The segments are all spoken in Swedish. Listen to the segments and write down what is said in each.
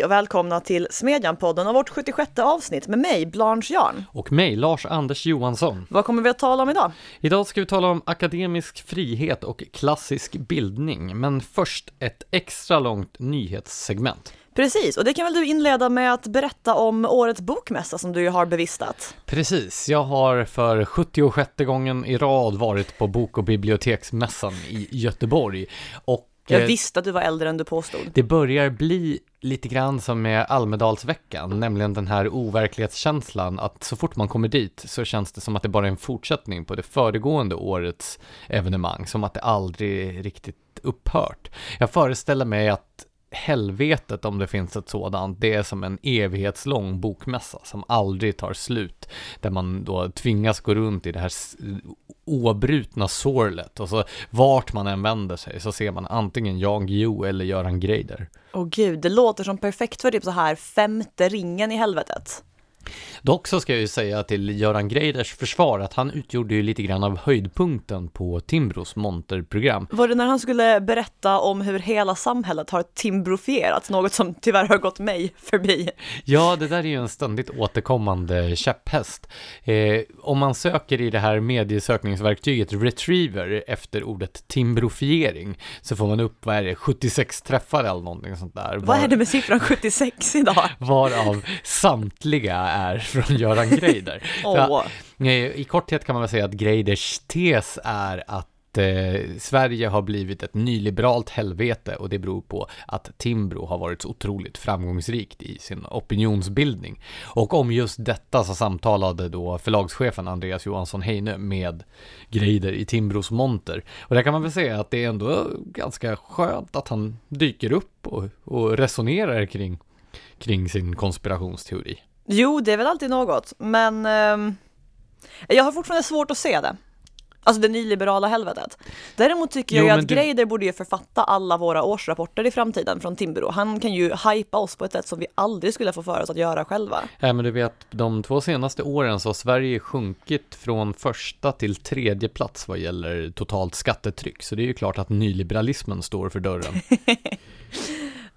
Hej och välkomna till Smedjan-podden och vårt 76 avsnitt med mig, Blanche Jarn. Och mig, Lars-Anders Johansson. Vad kommer vi att tala om idag? Idag ska vi tala om akademisk frihet och klassisk bildning, men först ett extra långt nyhetssegment. Precis, och det kan väl du inleda med att berätta om årets bokmässa som du har bevistat? Precis, jag har för 76 gången i rad varit på Bok och biblioteksmässan i Göteborg. Och Jag eh, visste att du var äldre än du påstod. Det börjar bli lite grann som med Almedalsveckan, nämligen den här overklighetskänslan att så fort man kommer dit så känns det som att det bara är en fortsättning på det föregående årets evenemang, som att det aldrig riktigt upphört. Jag föreställer mig att helvetet, om det finns ett sådant, det är som en evighetslång bokmässa som aldrig tar slut, där man då tvingas gå runt i det här oavbrutna obrutna sorlet och så vart man än vänder sig så ser man antingen Jan Guillou eller Göran Greider. Åh gud, det låter som perfekt för typ så här femte ringen i helvetet. Dock så ska jag ju säga till Göran Greiders försvar att han utgjorde ju lite grann av höjdpunkten på Timbros monterprogram. Var det när han skulle berätta om hur hela samhället har timbrofierats, något som tyvärr har gått mig förbi? Ja, det där är ju en ständigt återkommande käpphäst. Eh, om man söker i det här mediesökningsverktyget Retriever efter ordet timbrofiering så får man upp, vad är det, 76 träffar eller någonting sånt där. Vad är det med siffran 76 idag? Varav samtliga är från Göran Greider. Eh, I korthet kan man väl säga att Greiders tes är att eh, Sverige har blivit ett nyliberalt helvete och det beror på att Timbro har varit så otroligt framgångsrikt i sin opinionsbildning. Och om just detta så samtalade då förlagschefen Andreas Johansson Heine med Greider i Timbros monter. Och där kan man väl säga att det är ändå ganska skönt att han dyker upp och, och resonerar kring, kring sin konspirationsteori. Jo, det är väl alltid något, men ehm, jag har fortfarande svårt att se det. Alltså det nyliberala helvetet. Däremot tycker jag Jo, ju att du- Greider borde ju författa alla våra årsrapporter i framtiden från Timbro. Han kan ju hypa oss på ett sätt som vi aldrig skulle få för oss att göra själva. Ja, men du vet, de två senaste åren så har Sverige sjunkit från första till tredje plats vad gäller totalt skattetryck. Så det är ju klart att nyliberalismen står för dörren.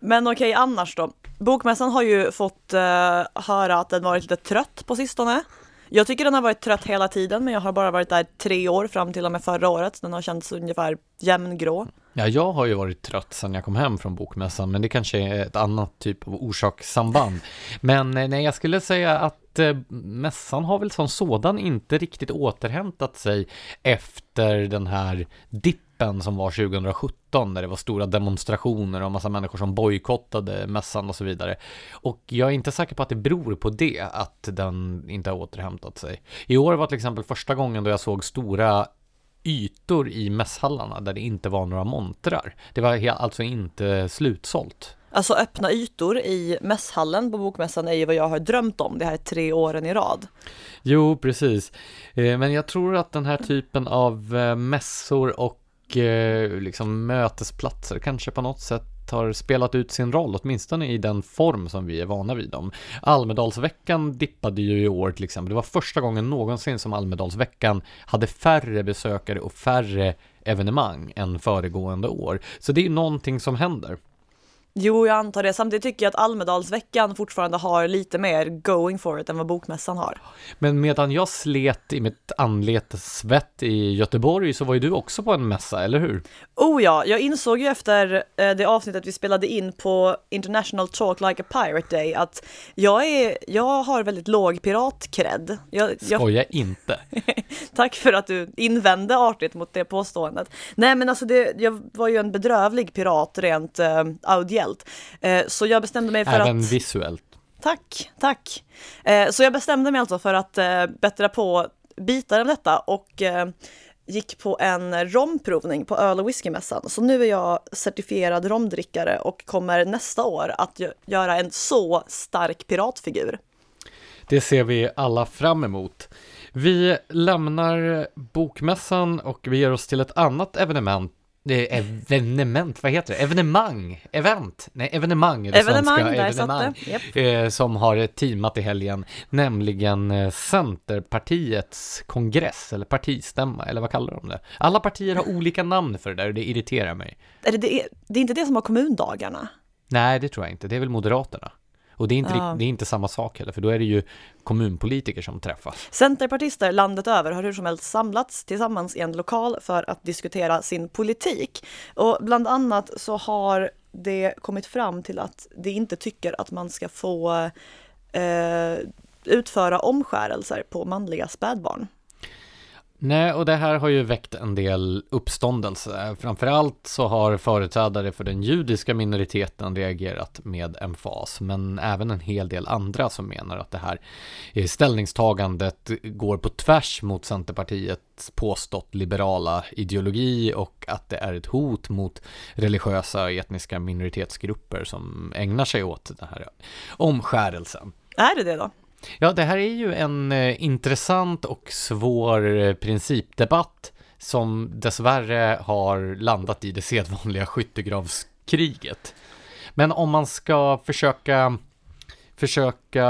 Men okej, annars då. Bokmässan har ju fått eh, höra att den varit lite trött på sistone. Jag tycker den har varit trött hela tiden, men jag har bara varit där tre år fram till och med förra året. Den har känts ungefär jämngrå. Ja, jag har ju varit trött sedan jag kom hem från bokmässan, men det kanske är ett annat typ av orsakssamband. Men eh, nej, jag skulle säga att eh, mässan har väl som sådan inte riktigt återhämtat sig efter den här dippen som var 2017, där det var stora demonstrationer och massa människor som bojkottade mässan och så vidare. Och jag är inte säker på att det beror på det, att den inte har återhämtat sig. I år var till exempel första gången då jag såg stora ytor i mässhallarna där det inte var några montrar. Det var alltså inte slutsålt. Alltså öppna ytor i mässhallen på bokmässan är ju vad jag har drömt om de här tre åren i rad. Jo, precis. Eh, Men jag tror att den här typen av eh, mässor och eh, liksom mötesplatser kanske på något sätt har spelat ut sin roll, åtminstone i den form som vi är vana vid dem. Almedalsveckan dippade ju i år till exempel. Det var första gången någonsin som Almedalsveckan hade färre besökare och färre evenemang än föregående år. Så det är ju någonting som händer. Jo, jag antar det. Samtidigt tycker jag att Almedalsveckan fortfarande har lite mer going for it än vad bokmässan har. Men medan jag slet i mitt anletes svett i Göteborg så var ju du också på en mässa, eller hur? Oh ja, jag insåg ju efter eh, det avsnittet vi spelade in på International Talk Like a Pirate Day att jag, är, jag har väldigt låg piratkred. Jag, jag, Skoja inte. tack för att du invände artigt mot det påståendet. Nej men alltså det, jag var ju en bedrövlig pirat rent eh, audiellt. Eh, så jag bestämde mig för Även att... visuellt. Tack, tack. Eh, så jag bestämde mig alltså för att eh, bättra på bitar av detta och gick på en romprovning på öl och whiskymässan. Så nu är jag certifierad romdrickare och kommer nästa år att gö- göra en så stark piratfigur. Det ser vi alla fram emot. Vi lämnar bokmässan och vi ger oss till ett annat evenemang. Det är evenemang, vad heter det? Evenemang? Event? Nej, evenemang är det Evenemang, svenska. satt det. Japp. eh, som har teamat i helgen, nämligen eh, Centerpartiets kongress, eller partistämma, eller vad kallar de det? Alla partier har olika namn för det där och det irriterar mig. Är det, det, det är inte det som har kommundagarna? Nej, det tror jag inte. Det är väl Moderaterna. Och det är, inte, Ja. det är inte samma sak heller, för då är det ju kommunpolitiker som träffas. Centerpartister landet över har hur som helst samlats tillsammans i en lokal för att diskutera sin politik. Och bland annat så har det kommit fram till att de inte tycker att man ska få eh, utföra omskärelser på manliga spädbarn. Nej, och det här har ju väckt en del uppståndelse. Framförallt så har företrädare för den judiska minoriteten reagerat med emfas, men även en hel del andra som menar att det här ställningstagandet går på tvärs mot Centerpartiets påstått liberala ideologi och att det är ett hot mot religiösa och etniska minoritetsgrupper som ägnar sig åt den här omskärelsen. Är det det då? Ja, det här är ju en eh, intressant och svår eh, principdebatt som dessvärre har landat i det sedvanliga skyttegravskriget. Men om man ska försöka försöka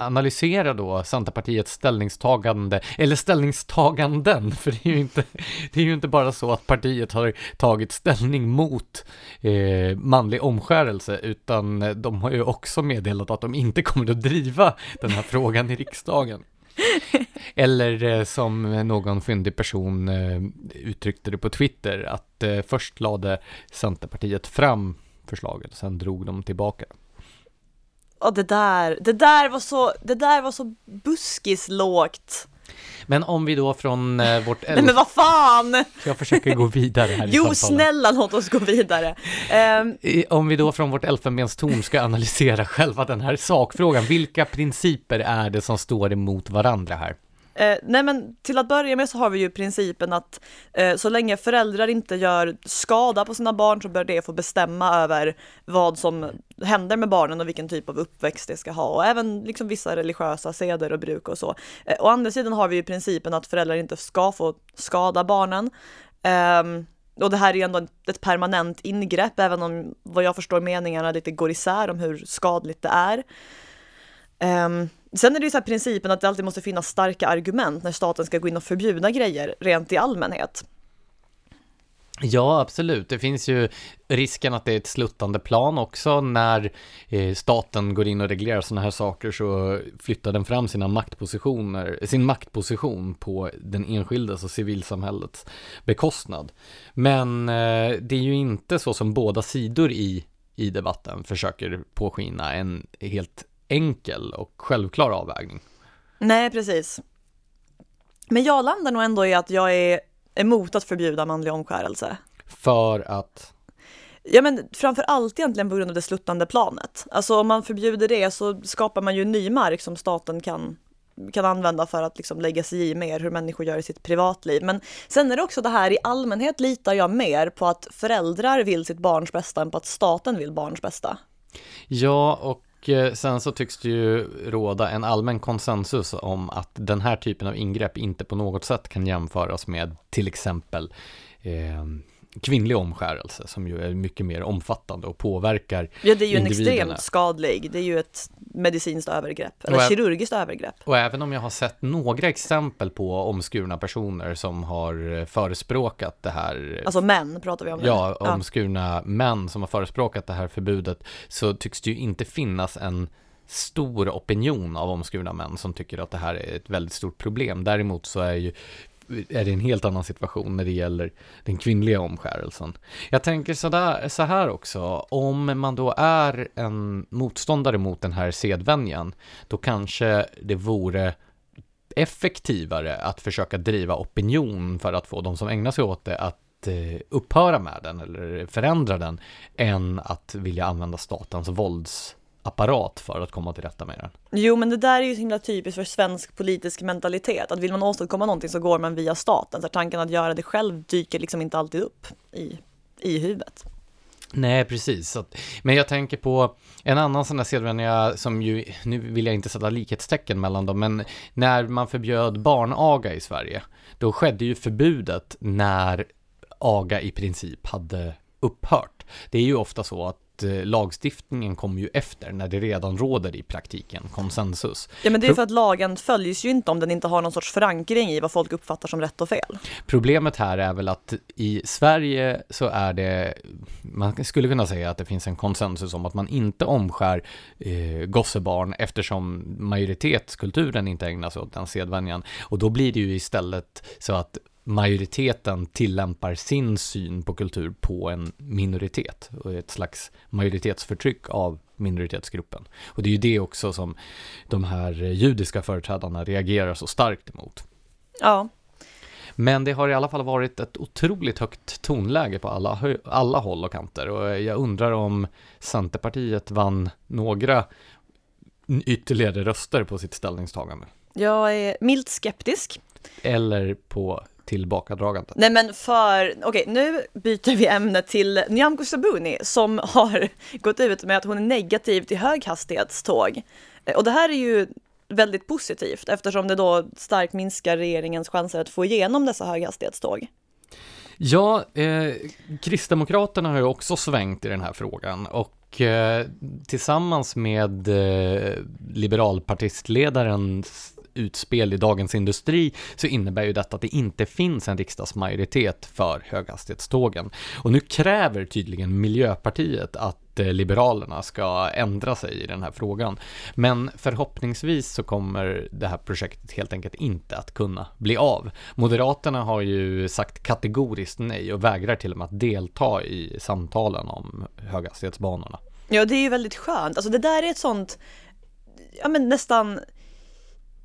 analysera då Centerpartiets ställningstagande, eller ställningstaganden, för det är ju inte, det är ju inte bara så att partiet har tagit ställning mot eh, manlig omskärelse, utan de har ju också meddelat att de inte kommer att driva den här frågan i riksdagen. Eller eh, som någon fyndig person eh, uttryckte det på Twitter, att eh, först lade Centerpartiet fram förslaget, sen drog de tillbaka det. Och det där, det där var så, det där var så buskislågt. Men om vi då från eh, vårt Nej men vad fan! Jag försöker gå vidare här i Jo, samtalen. snälla låt oss gå vidare. I- Om vi då från vårt elfenbenstorn ska analysera själva den här sakfrågan, vilka principer är det som står emot varandra här? Eh, nej men till att börja med så har vi ju principen att eh, så länge föräldrar inte gör skada på sina barn så bör det få bestämma över vad som händer med barnen och vilken typ av uppväxt det ska ha och även liksom vissa religiösa seder och bruk och så. Eh, å andra sidan har vi ju principen att föräldrar inte ska få skada barnen. Eh, och det här är ju ändå ett- ett permanent ingrepp, även om vad jag förstår meningarna lite går isär om hur skadligt det är. Um, sen är det ju så här principen att det alltid måste finnas starka argument när staten ska gå in och förbjuda grejer rent i allmänhet. Ja, absolut. Det finns ju risken att det är ett sluttande plan också när eh, staten går in och reglerar sådana här saker så flyttar den fram sina maktpositioner, sin maktposition på den enskildes och civilsamhällets bekostnad. Men eh, det är ju inte så som båda sidor i, i debatten försöker påskina en helt enkel och självklar avvägning. Nej, precis. Men jag landar nog ändå i att jag är emot att förbjuda manlig omskärelse. För att Ja men framför allt egentligen på grund av det sluttande planet. Alltså om man förbjuder det så skapar man ju ny mark som staten kan, kan använda för att liksom lägga sig i mer hur människor gör i sitt privatliv. Men sen är det också det här, i allmänhet litar jag mer på att föräldrar vill sitt barns bästa än på att staten vill barns bästa. Ja, och och eh, sen så tycks det ju råda en allmän konsensus om att den här typen av ingrepp inte på något sätt kan jämföras med till exempel eh, kvinnlig omskärelse som ju är mycket mer omfattande och påverkar Ja, det är ju en extremt skadlig, det är ju ett medicinskt övergrepp, eller Och kirurgiskt övergrepp. Och även om jag har sett några exempel på omskurna personer som har eh, förespråkat det här Alltså män pratar vi om nu. Ja, omskurna män som har förespråkat det här förbudet så tycks det ju inte finnas en stor opinion av omskurna män som tycker att det här är ett väldigt stort problem. Däremot så är ju är det en helt annan situation när det gäller den kvinnliga omskärelsen. Jag tänker sådär, så här också, om man då är en motståndare mot den här sedvänjan, då kanske det vore effektivare att försöka driva opinion för att få de som ägnar sig åt det att eh, upphöra med den eller förändra den än att vilja använda statens våldsapparat för att komma till rätta med den. Jo, men det där är ju så himla typiskt för svensk politisk mentalitet, att vill man åstadkomma någonting så går man via staten, så tanken att göra det själv dyker liksom inte alltid upp i, i huvudet. Nej, precis. Men jag tänker på en annan sån där sedvänja som ju, nu vill jag inte sätta likhetstecken mellan dem, men när man förbjöd barnaga i Sverige, då skedde ju förbudet när aga i princip hade upphört. Det är ju ofta så att eh, lagstiftningen kommer ju efter när det redan råder i praktiken konsensus. Ja men det är för att lagen följs ju inte om den inte har någon sorts förankring i vad folk uppfattar som rätt och fel. Problemet här är väl att i Sverige så är det, man skulle kunna säga att det finns en konsensus om att man inte omskär eh, gossebarn eftersom majoritetskulturen inte ägnar sig åt den sedvänjan. Och då blir det ju istället så att majoriteten tillämpar sin syn på kultur på en minoritet och ett slags majoritetsförtryck av minoritetsgruppen. Och det är ju det också som de här judiska företrädarna reagerar så starkt emot. Ja. Men det har i alla fall varit ett otroligt högt tonläge på alla, alla håll och kanter och jag undrar om Centerpartiet vann några ytterligare röster på sitt ställningstagande. Jag är milt skeptisk. Eller på tillbakadragande. Nej men för, okej okay, nu byter vi ämne till Nyamko Sabuni som har gått ut med att hon är negativ till höghastighetståg. Och det här är ju väldigt positivt eftersom det då starkt minskar regeringens chanser att få igenom dessa höghastighetståg. Ja, eh, Kristdemokraterna har ju också svängt i den här frågan och eh, tillsammans med eh, liberalpartistledarens utspel i Dagens Industri så innebär ju detta att det inte finns en riksdagsmajoritet för höghastighetstågen. Och nu kräver tydligen Miljöpartiet att eh, Liberalerna ska ändra sig i den här frågan. Men förhoppningsvis så kommer det här projektet helt enkelt inte att kunna bli av. Moderaterna har ju sagt kategoriskt nej och vägrar till och med att delta i samtalen om höghastighetsbanorna. Ja, det är ju väldigt skönt. Alltså det där är ett sånt, ja men nästan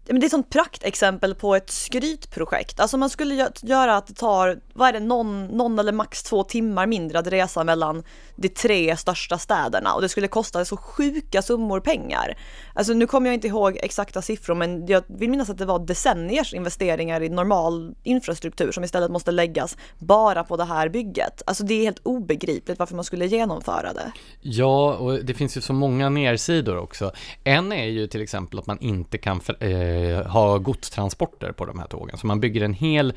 men det är ett sånt praktexempel på ett skrytprojekt. Alltså man skulle göra att det tar, vad är det, någon, någon eller max två timmar mindre att resa mellan de tre största städerna och det skulle kosta så sjuka summor pengar. Alltså nu kommer jag inte ihåg exakta siffror men jag vill minnas att det var decenniers investeringar i normal infrastruktur som istället måste läggas bara på det här bygget. Alltså det är helt obegripligt varför man skulle genomföra det. Ja, och det finns ju så många nersidor också. En är ju till exempel att man inte kan för, eh, Eh, ha godstransporter på de här tågen. Så man bygger en hel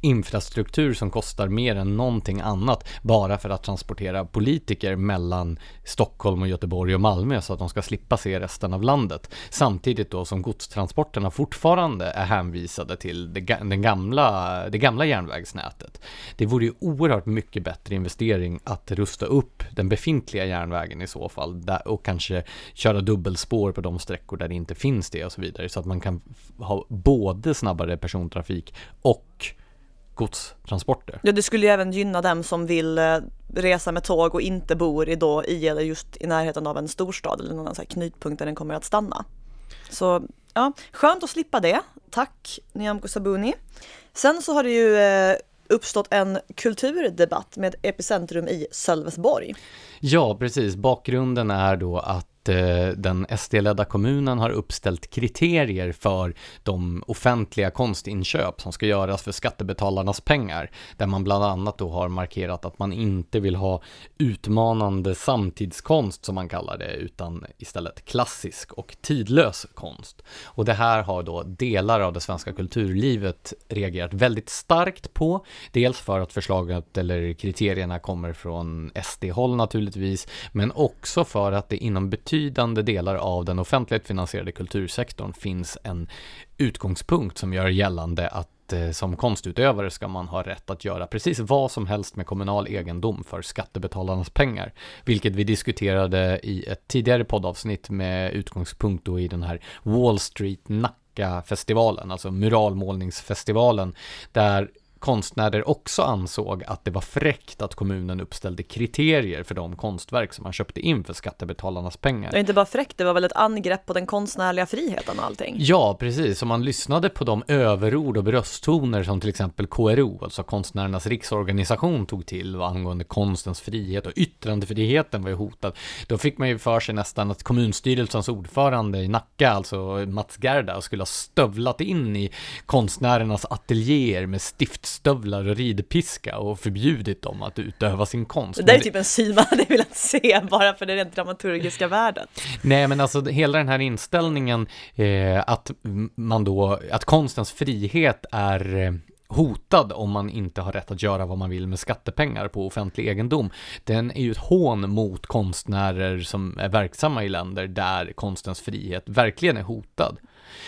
infrastruktur som kostar mer än någonting annat bara för att transportera politiker mellan Stockholm och Göteborg och Malmö så att de ska slippa se resten av landet. Samtidigt då som godstransporterna fortfarande är hänvisade till det, den gamla, det gamla järnvägsnätet. Det vore ju oerhört mycket bättre investering att rusta upp den befintliga järnvägen i så fall och kanske köra dubbelspår på de sträckor där det inte finns det och så vidare så att man kan ha både snabbare persontrafik och godstransporter. Ja, det skulle ju även gynna dem som vill eh, resa med tåg och inte bor i, då, i eller just i närheten av en storstad eller någon sån knutpunkt där den kommer att stanna. Så ja, skönt att slippa det. Tack Nyamko Sabuni. Sen så har det ju eh, uppstått en kulturdebatt med epicentrum i Sölvesborg. Ja, precis. Bakgrunden är då att Eh, den SD-ledda kommunen har uppställt kriterier för de offentliga konstinköp som ska göras för skattebetalarnas pengar. Där man bland annat då har markerat att man inte vill ha utmanande samtidskonst som man kallar det, utan istället klassisk och tidlös konst. Och det här har då delar av det svenska kulturlivet reagerat väldigt starkt på. Dels för att förslaget eller kriterierna kommer från SD-håll naturligtvis, men också för att det inom betydande delar av den offentligt finansierade kultursektorn finns en utgångspunkt som gör gällande att eh, som konstutövare ska man ha rätt att göra precis vad som helst med kommunal egendom för skattebetalarnas pengar. Vilket vi diskuterade i ett tidigare poddavsnitt med utgångspunkt då i den här Wall Street Nacka-festivalen, alltså muralmålningsfestivalen, där konstnärer också ansåg att det var fräckt att kommunen uppställde kriterier för de konstverk som man köpte in för skattebetalarnas pengar. Det är inte bara fräckt, det var väl ett angrepp på den konstnärliga friheten och allting? Ja, precis. Om man lyssnade på de överord och brösttoner som till exempel KRO, alltså Konstnärernas riksorganisation, tog till angående konstens frihet och yttrandefriheten var ju hotad, då fick man ju för sig nästan att kommunstyrelsens ordförande i Nacka, alltså Mats Gerda, skulle ha stövlat in i konstnärernas ateljéer med stift stövlar och ridpiska och förbjudit dem att utöva sin konst. Det där är typ en syn man hade velat se bara för den rent dramaturgiska världen. Nej, men alltså hela den här inställningen eh, att man då, att konstens frihet är eh, hotad om man inte har rätt att göra vad man vill med skattepengar på offentlig egendom. Den är ju ett hån mot konstnärer som är verksamma i länder där konstens frihet verkligen är hotad.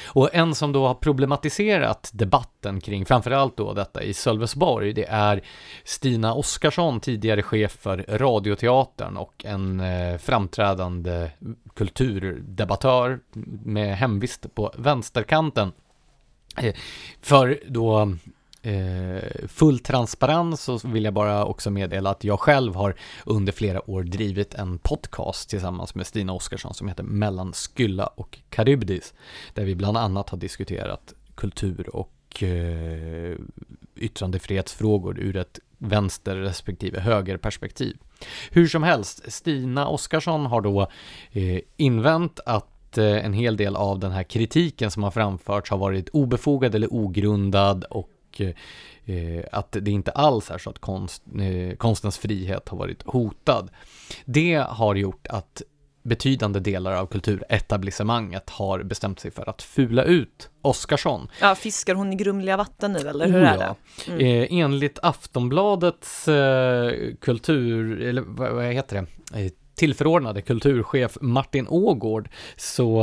Och en som då har problematiserat debatten kring framförallt då detta i Sölvesborg, det är Stina Oskarsson, tidigare chef för Radioteatern och en eh, framträdande kulturdebattör med hemvist på vänsterkanten. Eh, för då eh, full transparens så vill jag bara också meddela att jag själv har under flera år drivit en podcast tillsammans med Stina Oskarsson som heter Mellan Skylla och Karybdis där vi bland annat har diskuterat kultur och eh, yttrandefrihetsfrågor ur ett vänster respektive högerperspektiv. Hur som helst, Stina Oskarsson har då eh, invänt att eh, en hel del av den här kritiken som har framförts har varit obefogad eller ogrundad och eh, att det inte alls är så att konst, eh, konstens frihet har varit hotad. Det har gjort att betydande delar av kulturetablissemanget har bestämt sig för att fula ut Oskarsson. Ja, fiskar hon i grumliga vatten nu eller hur oh, är det? Mm. Eh, enligt Aftonbladets eh, kultur, eller vad, vad heter det? Eh, tillförordnade kulturchef Martin Ågård så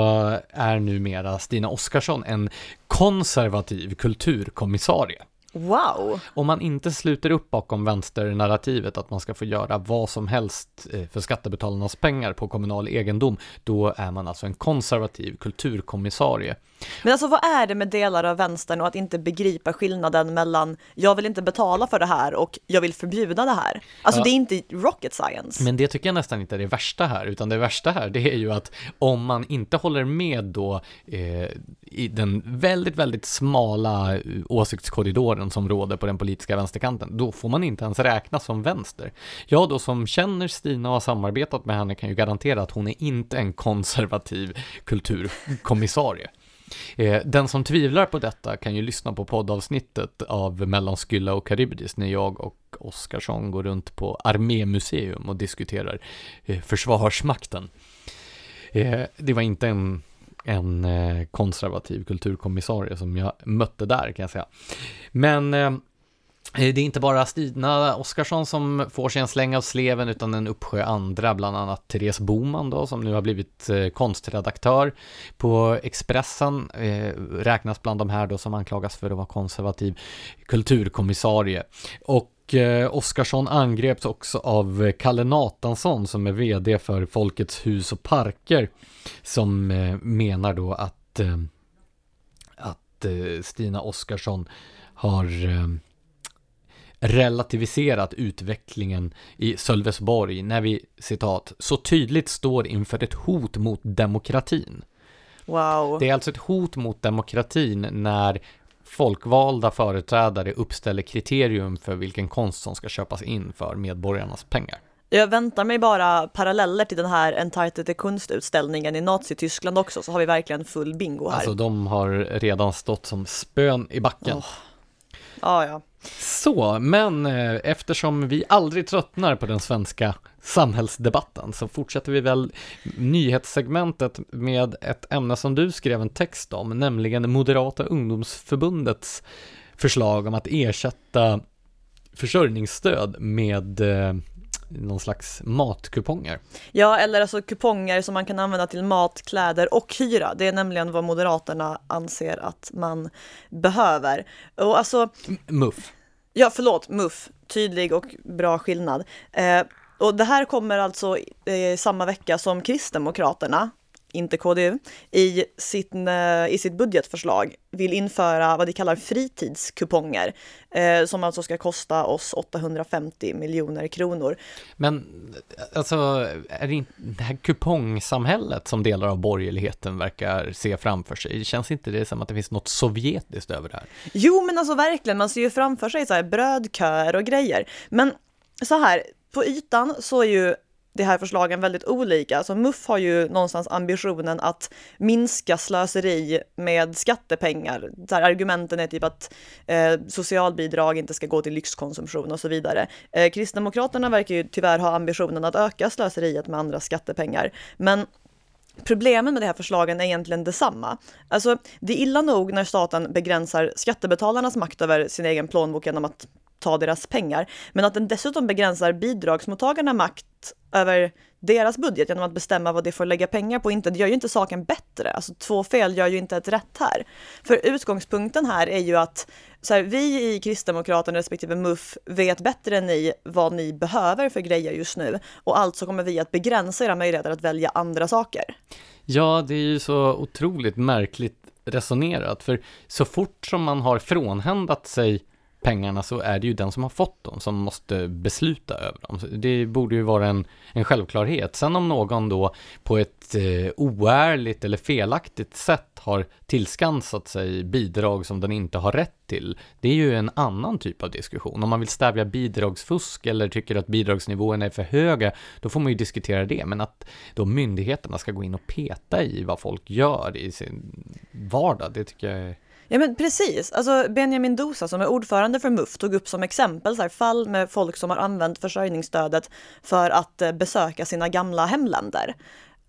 är numera Stina Oskarsson en konservativ kulturkommissarie. Wow! Om man inte sluter upp bakom vänsternarrativet att man ska få göra vad som helst eh, för skattebetalarnas pengar på kommunal egendom, då är man alltså en konservativ kulturkommissarie. Men alltså vad är det med delar av vänstern och att inte begripa skillnaden mellan jag vill inte betala för det här och jag vill förbjuda det här? Alltså ja. det är inte rocket science. Men det tycker jag nästan inte är det värsta här, utan det värsta här det är ju att om man inte håller med då eh, i den väldigt, väldigt smala eh, åsiktskorridoren som råder på den politiska vänsterkanten, då får man inte ens räknas som vänster. Jag då som känner Stina och har samarbetat med henne kan ju garantera att hon är inte en konservativ kulturkommissarie. Eh, den som tvivlar på detta kan ju lyssna på poddavsnittet av Mellan Skylla och Karibdis när jag och Oskarsson går runt på Armémuseum och diskuterar eh, Försvarsmakten. Eh, det var inte en en konservativ kulturkommissarie som jag mötte där kan jag säga. Men Eh, det är inte bara Stina Oskarsson som får sig en släng av sleven utan en uppsjö andra, bland annat Therese Boman då som nu har blivit eh, konstredaktör på Expressen, eh, räknas bland de här då som anklagas för att vara konservativ kulturkommissarie. Och Oskarsson angreps också av Kalle Natansson som är vd för Folkets hus och parker som menar då att, att Stina Oskarsson har relativiserat utvecklingen i Sölvesborg när vi, citat, så tydligt står inför ett hot mot demokratin. Wow. Det är alltså ett hot mot demokratin när folkvalda företrädare uppställer kriterium för vilken konst som ska köpas in för medborgarnas pengar. Jag väntar mig bara paralleller till den här Entitled konstutställningen i Nazityskland också, så har vi verkligen full bingo här. Alltså de har redan stått som spön i backen. Oh. Ja, ja. Så, men eh, eftersom vi aldrig tröttnar på den svenska samhällsdebatten så fortsätter vi väl nyhetssegmentet med ett ämne som du skrev en text om, nämligen Moderata ungdomsförbundets förslag om att ersätta försörjningsstöd med eh, någon slags matkuponger. Ja, eller alltså kuponger som man kan använda till mat, kläder och hyra. Det är nämligen vad Moderaterna anser att man behöver. Och alltså... Muff. Ja, förlåt, muff. Tydlig och bra skillnad. Eh, och det här kommer alltså eh, samma vecka som Kristdemokraterna inte KDU, i, sitt, i sitt budgetförslag vill införa vad de kallar fritidskuponger eh, som alltså ska kosta oss 850 miljoner kronor. Men alltså, är det inte det här kupongsamhället som delar av borgerligheten verkar se framför sig? Känns inte det som att det finns något sovjetiskt över det här? Jo, men alltså verkligen, man ser ju framför sig så här brödköer och grejer. Men så här, på ytan så är ju de här förslagen väldigt olika. Alltså MUF har ju någonstans ambitionen att minska slöseri med skattepengar. Där argumenten är typ att eh, socialbidrag inte ska gå till lyxkonsumtion och så vidare. Eh, Kristdemokraterna verkar ju tyvärr ha ambitionen att öka slöseriet med andra skattepengar. Men problemen med de här förslagen är egentligen detsamma. Alltså, det är illa nog när staten begränsar skattebetalarnas makt över sin egen plånbok genom att ta deras pengar, men att den dessutom begränsar bidragsmottagarna makt över deras budget genom att bestämma vad de får lägga pengar på inte, det gör ju inte saken bättre. Alltså två fel gör ju inte ett rätt här. För utgångspunkten här är ju att så här, vi i Kristdemokraterna respektive MUF vet bättre än ni vad ni behöver för grejer just nu och alltså kommer vi att begränsa era möjligheter att välja andra saker. Ja, det är ju så otroligt märkligt resonerat, för så fort som man har frånhändat sig pengarna så är det ju den som har fått dem som måste besluta över dem. Det borde ju vara en, en självklarhet. Sen om någon då på ett eh, oärligt eller felaktigt sätt har tillskansat sig bidrag som den inte har rätt till, det är ju en annan typ av diskussion. Om man vill stävja bidragsfusk eller tycker att bidragsnivåerna är för höga, då får man ju diskutera det. Men att då myndigheterna ska gå in och peta i vad folk gör i sin vardag, det tycker jag är Ja men precis, alltså Benjamin Dosa som är ordförande för MUF tog upp som exempel så här, fall med folk som har använt försörjningsstödet för att eh, besöka sina gamla hemländer.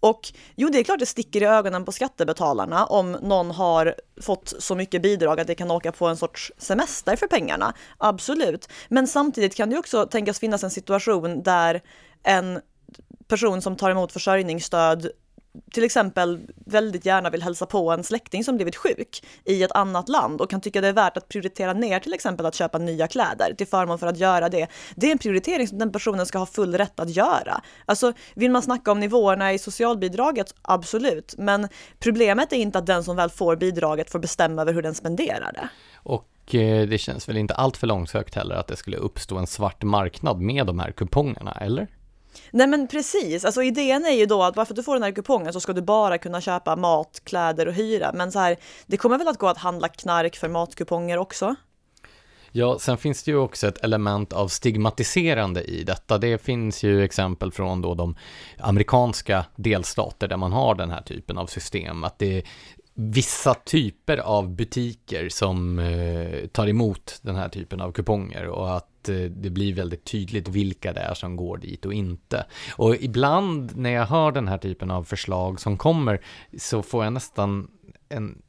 Och jo, det är klart det sticker i ögonen på skattebetalarna om någon har fått så mycket bidrag att det kan åka på en sorts semester för pengarna. Absolut. Men samtidigt kan det också tänkas finnas en situation där en person som tar emot försörjningsstöd till exempel väldigt gärna vill hälsa på en släkting som blivit sjuk i ett annat land och kan tycka det är värt att prioritera ner till exempel att köpa nya kläder till förmån för att göra det. Det är en prioritering som den personen ska ha full rätt att göra. Alltså vill man snacka om nivåerna i socialbidraget, absolut, men problemet är inte att den som väl får bidraget får bestämma över hur den spenderar det. Och eh, det känns väl inte allt för långsökt heller att det skulle uppstå en svart marknad med de här kupongerna, eller? Nej men precis, alltså idén är ju då att bara för att du får den här kupongen så ska du bara kunna köpa mat, kläder och hyra. Men så här, det kommer väl att gå att handla knark för matkuponger också? Ja, sen finns det ju också ett element av stigmatiserande i detta. Det finns ju exempel från då de amerikanska delstater där man har den här typen av system. Att det är vissa typer av butiker som eh, tar emot den här typen av kuponger och att Eh, det blir väldigt tydligt vilka det är som går dit och inte. Och ibland när jag hör den här typen av förslag som kommer så får jag nästan en,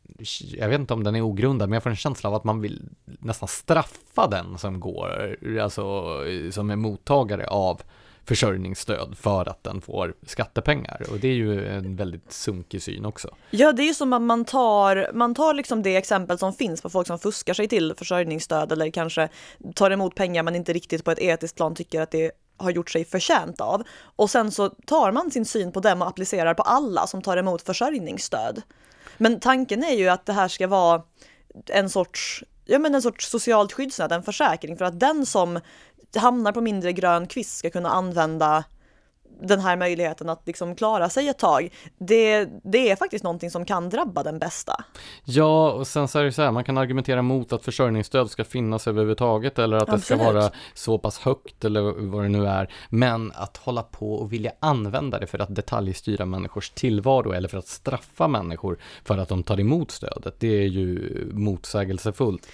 jag vet inte om den är ogrundad, men jag får en känsla av att man vill nästan straffa den som går, alltså som är mottagare av försörjningsstöd för att den får skattepengar. Och det är ju en väldigt sunkig syn också. Ja, det är ju som att man tar, man tar liksom det exempel som finns på folk som fuskar sig till försörjningsstöd eller kanske tar emot pengar men inte riktigt på ett etiskt plan tycker att det har gjort sig förtjänt av. Och sen så tar man sin syn på dem och applicerar på alla som tar emot försörjningsstöd. Men tanken är ju att det här ska vara en sorts ja, men en sorts socialt skyddsnät, en försäkring för att den som hamnar på mindre grön kvist ska kunna använda den här möjligheten att liksom klara sig ett tag, det, det är faktiskt någonting som kan drabba den bästa. Ja, och sen så är det så här, man kan argumentera mot att försörjningsstöd ska finnas överhuvudtaget eller att Absolut. det ska vara så pass högt eller vad det nu är. Men att hålla på och vilja använda det för att detaljstyra människors tillvaro eller för att straffa människor för att de tar emot stödet, det är ju motsägelsefullt.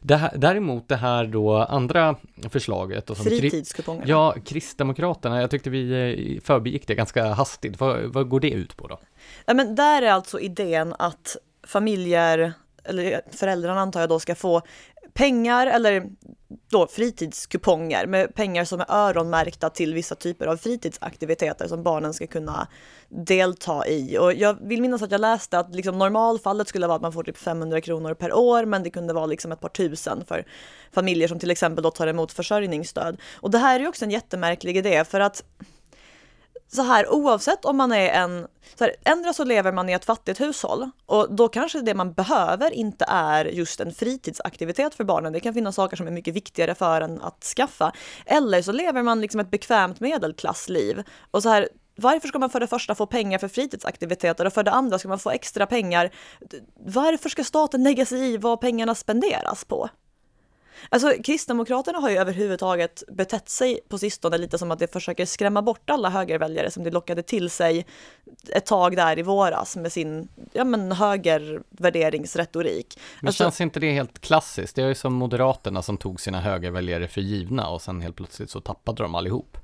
Det här, däremot det här då andra förslaget. Och som Fritidskuponger. Ja, Kristdemokraterna, jag tyckte vi eh, förbigick det ganska hastigt. Vad, vad går det ut på då? Ja, men där är alltså idén att familjer, eller föräldrarna antar jag då, ska få pengar eller då fritidskuponger med pengar som är öronmärkta till vissa typer av fritidsaktiviteter som barnen ska kunna delta i. Och jag vill minnas att jag läste att liksom normalfallet skulle vara att man får typ 500 kronor per år, men det kunde vara liksom ett par tusen för familjer som till exempel då tar emot försörjningsstöd. Och det här är ju också en jättemärklig idé för att så här oavsett om man är en, så här, ändra så lever man i ett fattigt hushåll och då kanske det man behöver inte är just en fritidsaktivitet för barnen. Det kan finnas saker som är mycket viktigare för en att skaffa. Eller så lever man liksom ett bekvämt medelklassliv och så här varför ska man för det första få pengar för fritidsaktiviteter och för det andra ska man få extra pengar? Varför ska staten lägga sig i vad pengarna spenderas på? Alltså Kristdemokraterna har ju överhuvudtaget betett sig på sistone lite som att de försöker skrämma bort alla högerväljare som de lockade till sig ett tag där i våras med sin ja, men högervärderingsretorik. Men alltså, känns inte det helt klassiskt? Det är ju som Moderaterna som tog sina högerväljare för givna och sen helt plötsligt så tappade de allihop.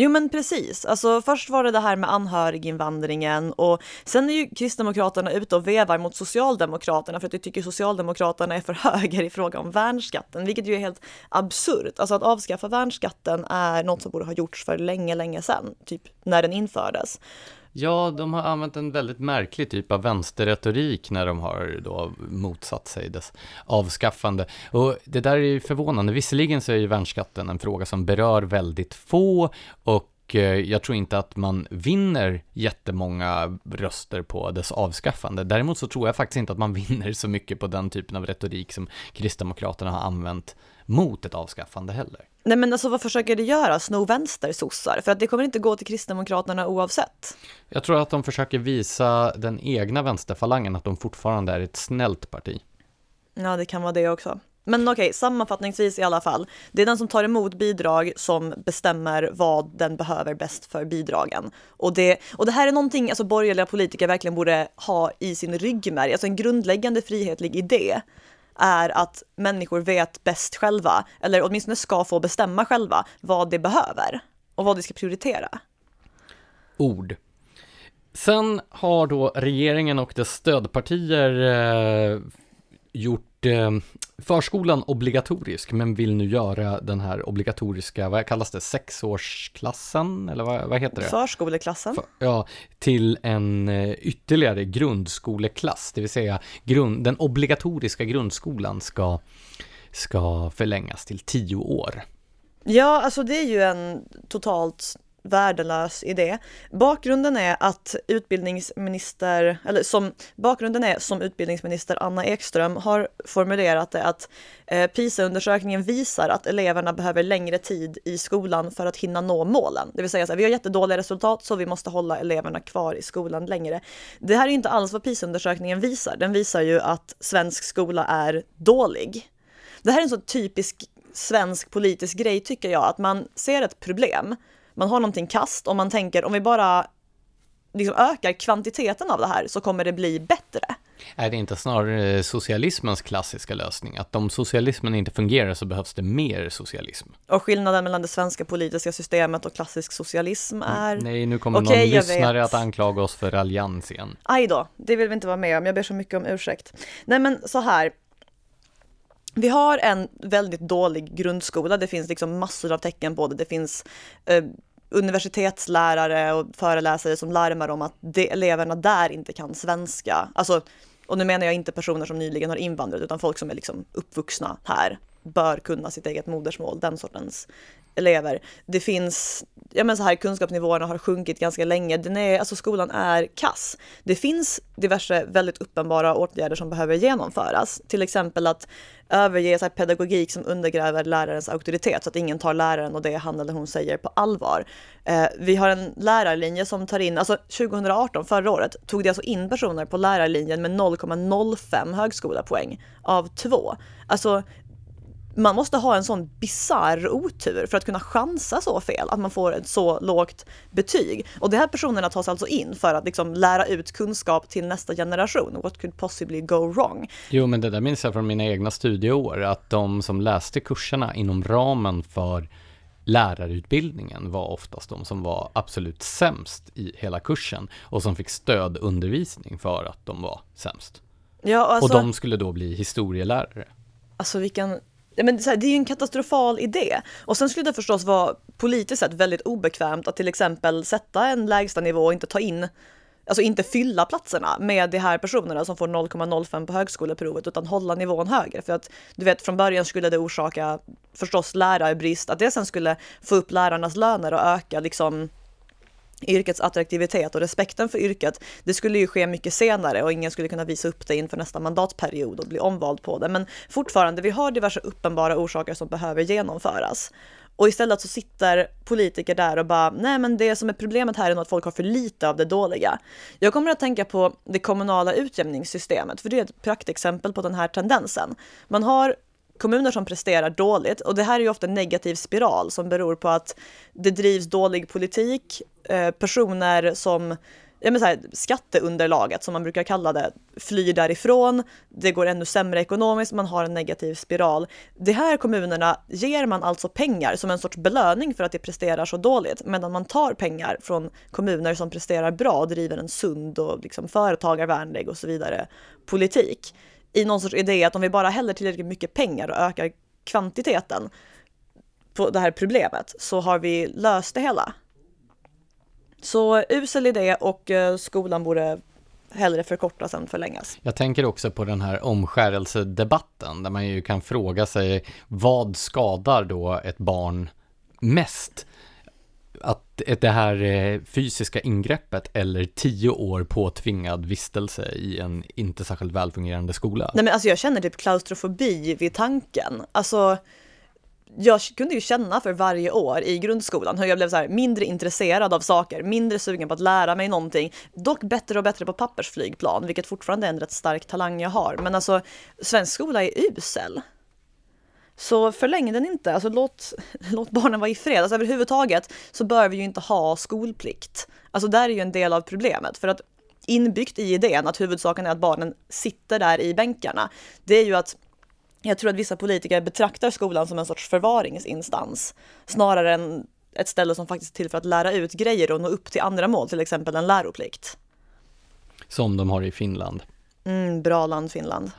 Jo men precis, alltså först var det det här med anhöriginvandringen och sen är ju Kristdemokraterna ute och vevar mot Socialdemokraterna för att de tycker Socialdemokraterna är för höger i fråga om värnskatten, vilket ju är helt absurt. Alltså att avskaffa värnskatten är något som borde ha gjorts för länge, länge sedan, typ när den infördes. Ja, de har använt en väldigt märklig typ av vänsterretorik när de har då motsatt sig dess avskaffande. Och det där är ju förvånande. Visserligen så är ju värnskatten en fråga som berör väldigt få och eh, jag tror inte att man vinner jättemånga röster på dess avskaffande. Däremot så tror jag faktiskt inte att man vinner så mycket på den typen av retorik som Kristdemokraterna har använt mot ett avskaffande heller. Nej men alltså vad försöker de göra? Sno vänstersossar? För att det kommer inte gå till Kristdemokraterna oavsett. Jag tror att de försöker visa den egna vänsterfalangen att de fortfarande är ett snällt parti. Ja, det kan vara det också. Men okej, sammanfattningsvis i alla fall. Det är den som tar emot bidrag som bestämmer vad den behöver bäst för bidragen. Och det, och det här är någonting alltså, borgerliga politiker verkligen borde ha i sin ryggmärg, alltså en grundläggande frihetlig idé är att människor vet bäst själva, eller åtminstone ska få bestämma själva vad de behöver och vad de ska prioritera. Ord. Sen har då regeringen och dess stödpartier eh, gjort förskolan obligatorisk, men vill nu göra den här obligatoriska, vad kallas det, sexårsklassen, eller vad, vad heter det? Förskoleklassen. För, ja, till en eh, ytterligare grundskoleklass, det vill säga grund, den obligatoriska grundskolan ska, ska förlängas till tio år. Ja, alltså det är ju en totalt värdelös idé. Bakgrunden är att utbildningsminister, eller som, bakgrunden är som utbildningsminister Anna Ekström har formulerat det att eh, PISA-undersökningen visar att eleverna behöver längre tid i skolan för att hinna nå målen. Det vill säga att vi har jättedåliga resultat så vi måste hålla eleverna kvar i skolan längre. Det här är inte alls vad PISA-undersökningen visar. Den visar ju att svensk skola är dålig. Det här är en så typisk svensk politisk grej tycker jag, att man ser ett problem man har någonting kast och man tänker om vi bara liksom ökar kvantiteten av det här så kommer det bli bättre. Är det inte snarare socialismens klassiska lösning? Att om socialismen inte fungerar så behövs det mer socialism? Och skillnaden mellan det svenska politiska systemet och klassisk socialism mm. är? Nej, nu kommer okay, någon lyssnare att anklaga oss för allians igen. Aj då, det vill vi inte vara med om. Jag ber så mycket om ursäkt. Nej, men så här. Vi har en väldigt dålig grundskola. Det finns liksom massor av tecken på det. Det finns eh, universitetslärare och föreläsare som larmar om att de, eleverna där inte kan svenska. Alltså, och nu menar jag inte personer som nyligen har invandrat utan folk som är liksom uppvuxna här bör kunna sitt eget modersmål, den sortens elever. Det finns, ja men så här kunskapsnivåerna har sjunkit ganska länge. Den är, alltså skolan är kass. Det finns diverse väldigt uppenbara åtgärder som behöver genomföras. Till exempel att överge så här, pedagogik som undergräver lärarens auktoritet så att ingen tar läraren och det han eller hon säger på allvar. Eh, vi har en lärarlinje som tar in, alltså 2018, förra året, tog det alltså in personer på lärarlinjen med 0,05 högskolepoäng av två. Alltså man måste ha en sån bizarr otur för att kunna chansa så fel, att man får ett så lågt betyg. Och de här personerna tas alltså in för att liksom lära ut kunskap till nästa generation. What could possibly go wrong? Jo, men det där minns jag från mina egna studieår, att de som läste kurserna inom ramen för lärarutbildningen var oftast de som var absolut sämst i hela kursen och som fick stödundervisning för att de var sämst. Ja, alltså, och de skulle då bli historielärare. Alltså vilken men det är ju en katastrofal idé. Och sen skulle det förstås vara politiskt sett väldigt obekvämt att till exempel sätta en lägsta nivå och inte ta in alltså inte fylla platserna med de här personerna som får 0,05 på högskoleprovet utan hålla nivån högre. För att du vet från början skulle det orsaka förstås lärarbrist, att det sen skulle få upp lärarnas löner och öka liksom yrkets attraktivitet och respekten för yrket, det skulle ju ske mycket senare och ingen skulle kunna visa upp det inför nästa mandatperiod och bli omvald på det. Men fortfarande, vi har diverse uppenbara orsaker som behöver genomföras. Och istället så sitter politiker där och bara, nej men det som är problemet här är nog att folk har för lite av det dåliga. Jag kommer att tänka på det kommunala utjämningssystemet, för det är ett praktexempel på den här tendensen. Man har kommuner som presterar dåligt och det här är ju ofta en negativ spiral som beror på att det drivs dålig politik, eh, personer som ja, men så här, skatteunderlaget som man brukar kalla det flyr därifrån. Det går ännu sämre ekonomiskt, man har en negativ spiral. De här kommunerna ger man alltså pengar som en sorts belöning för att det presterar så dåligt, medan man tar pengar från kommuner som presterar bra och driver en sund och liksom företagarvänlig och så vidare politik. I någon sorts idé att om vi bara häller tillräckligt mycket pengar och ökar kvantiteten på det här problemet så har vi löst det hela. Så usel idé och eh, skolan borde hellre förkortas än förlängas. Jag tänker också på den här omskärelsedebatten där man ju kan fråga sig vad skadar då ett barn mest? Att det här eh, fysiska ingreppet eller tio år påtvingad vistelse i en inte särskilt välfungerande skola? Nej men alltså jag känner typ klaustrofobi vid tanken. Alltså jag kunde ju känna för varje år i grundskolan hur jag blev så här mindre intresserad av saker, mindre sugen på att lära mig någonting. Dock bättre och bättre på pappersflygplan, vilket fortfarande är en rätt stark talang jag har. Men alltså, svensk skola är usel. Så förläng den inte, alltså låt, låt barnen vara i fred. Alltså överhuvudtaget så bör vi ju inte ha skolplikt. Alltså där är ju en del av problemet, för att inbyggt i idén att huvudsaken är att barnen sitter där i bänkarna, det är ju att jag tror att vissa politiker betraktar skolan som en sorts förvaringsinstans snarare än ett ställe som faktiskt är till för att lära ut grejer och nå upp till andra mål, till exempel en läroplikt. Som de har i Finland. Mm, bra land Finland.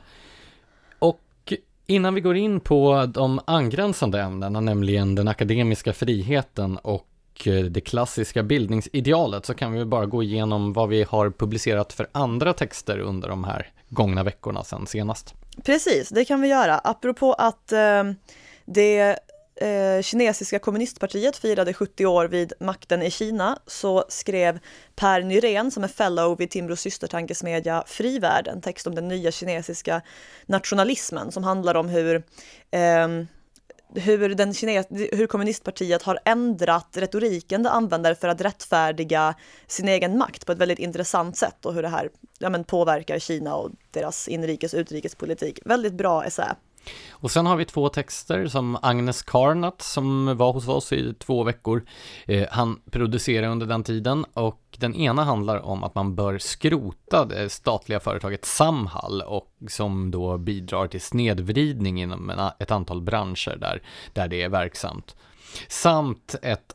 Innan vi går in på de angränsande ämnena, nämligen den akademiska friheten och eh, det klassiska bildningsidealet så kan vi bara gå igenom vad vi har publicerat för andra texter under de här gångna veckorna sen senast. Precis, det kan vi göra. Apropå att eh, det eh, kinesiska kommunistpartiet firade 70 år vid makten i Kina så skrev Per Nyrén som är fellow vid Timbros systertankesmedja Frivärd en text om den nya kinesiska nationalismen som handlar om hur eh, hur, den kines hur kommunistpartiet har ändrat retoriken det använder för att rättfärdiga sin egen makt på ett väldigt intressant sätt och hur det här ja, men påverkar Kina och deras inrikes och utrikespolitik. Väldigt bra essä. Och sen har vi två texter som Agnes Karnat som var hos oss i två veckor. Eh, han producerade under den tiden och den ena handlar om att man bör skrota det statliga företaget Samhall och som då bidrar till snedvridning inom ett antal branscher där, där det är verksamt. Samt ett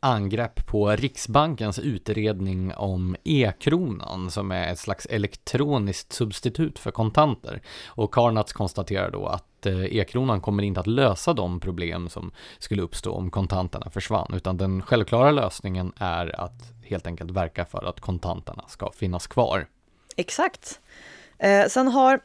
angrepp på Riksbankens utredning om e-kronan som är ett slags elektroniskt substitut för kontanter. Och Karnats konstaterar då att eh, e-kronan kommer inte att lösa de problem som skulle uppstå om kontanterna försvann, utan den självklara lösningen är att helt enkelt verka för att kontanterna ska finnas kvar. Exakt. Eh, sen har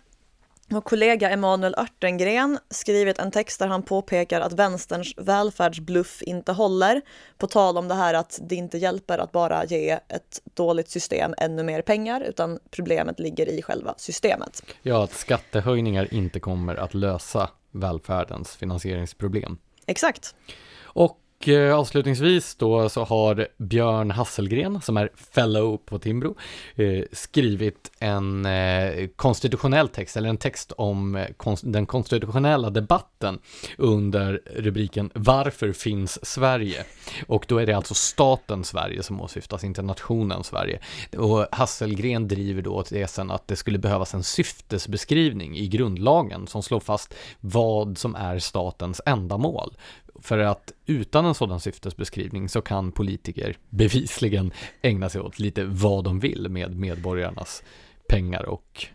vår kollega Emanuel Örtengren skrivit en text där han påpekar att vänsterns välfärdsbluff inte håller. På tal om det här att det inte hjälper att bara ge ett dåligt system ännu mer pengar, utan problemet ligger i själva systemet. Ja, att skattehöjningar inte kommer att lösa välfärdens finansieringsproblem. Exakt. Och och eh, avslutningsvis då så har Björn Hasselgren, som är fellow på Timbro, eh, skrivit en eh, konstitutionell text, eller en text om eh, den konstitutionella debatten under rubriken Varför finns Sverige? Och då är det alltså staten Sverige som åsyftas, inte nationen Sverige. Och Hasselgren driver då tesen att det skulle behövas en syftesbeskrivning i grundlagen som slår fast vad som är statens ändamål. För att utan en sådan syftesbeskrivning så kan politiker bevisligen ägna sig åt lite vad de vill med medborgarnas pengar och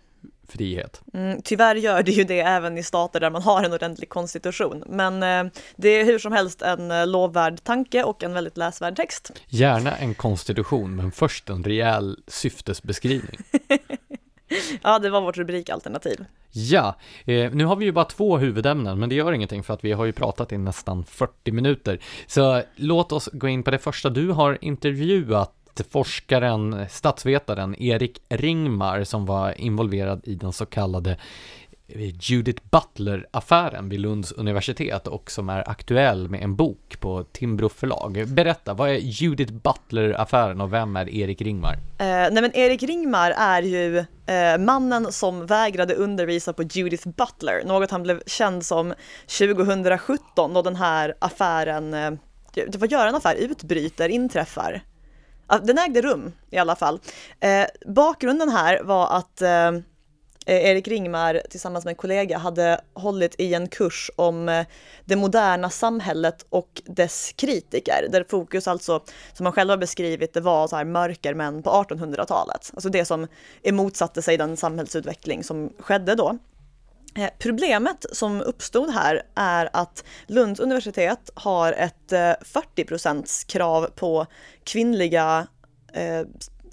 frihet. Mm, tyvärr gör det ju det även i stater där man har en ordentlig konstitution. Men eh, det är hur som helst en eh, lovvärd tanke och en väldigt läsvärd text. Gärna en konstitution, men först en rejäl syftesbeskrivning. ja, det var vårt rubrikalternativ. Ja, eh, nu har vi ju bara två huvudämnen, men det gör ingenting för att vi har ju pratat i nästan 40 minuter. Så låt oss gå in på det första. Du har intervjuat forskaren, statsvetaren Erik Ringmar som var involverad i den så kallade Judith Butler-affären vid Lunds universitet och som är aktuell med en bok på Timbro förlag. Berätta, vad är Judith Butler-affären och vem är Erik Ringmar? Eh, nej men Erik Ringmar är ju eh, mannen som vägrade undervisa på Judith Butler, något han blev känd som 2017 då den här affären, eh, vad gör en affär, utbryter, inträffar. den ägde rum i alla fall. Eh, bakgrunden här var att eh, Eh, Erik Ringmar tillsammans med en kollega hade hållit i en kurs om eh, det moderna samhället och dess kritiker, där fokus alltså, som han själv har beskrivit, det var så här mörkermän på 1800-talet. Alltså det som emotsatte sig den samhällsutveckling som skedde då. Eh, problemet som uppstod här är att Lunds universitet har ett 40 krav på kvinnliga eh,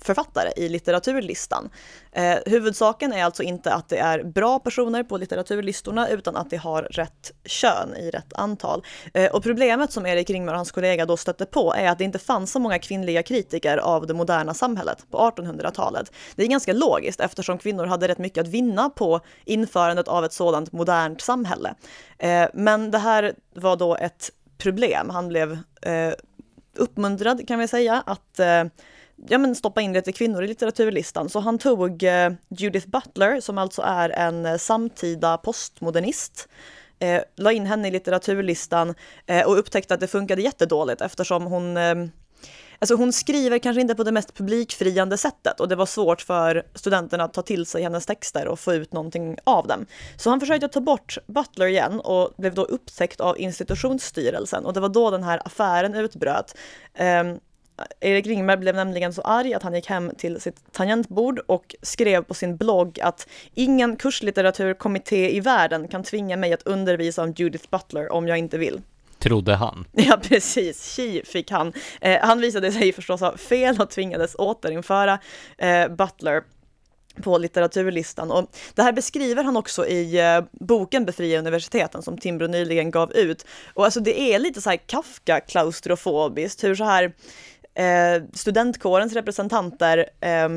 författare i litteraturlistan. Eh, huvudsaken är alltså inte att det är bra personer på litteraturlistorna utan att de har rätt kön i rätt antal. Eh, och problemet som Erik Ringmar och hans kollega då stötte på är att det inte fanns så många kvinnliga kritiker av det moderna samhället på 1800-talet. Det är ganska logiskt eftersom kvinnor hade rätt mycket att vinna på införandet av ett sådant modernt samhälle. Eh, men det här var då ett problem. Han blev eh, uppmuntrad kan vi säga att eh, ja, men stoppa in lite kvinnor i litteraturlistan. Så han tog eh, Judith Butler, som alltså är en eh, samtida postmodernist, eh, la in henne i litteraturlistan eh, och upptäckte att det funkade jättedåligt eftersom hon eh, Alltså hon skriver kanske inte på det mest publikfriande sättet och det var svårt för studenterna att ta till sig hennes texter och få ut någonting av dem. Så han försökte ta bort Butler igen och blev då upptäckt av institutionsstyrelsen och det var då den här affären utbröt. Ehm, Erik Ringberg blev nämligen så arg att han gick hem till sitt tangentbord och skrev på sin blogg att ingen kurslitteraturkommitté i världen kan tvinga mig att undervisa om Judith Butler om jag inte vill. Trodde han. Ja, precis. Tji fick han. Eh, han visade sig förstås ha fel och tvingades återinföra eh, Butler på litteraturlistan. Och det här beskriver han också i eh, boken Befria universiteten som Timbro nyligen gav ut. Och alltså det är lite så här Kafka-klaustrofobiskt, hur så här eh, studentkårens representanter eh,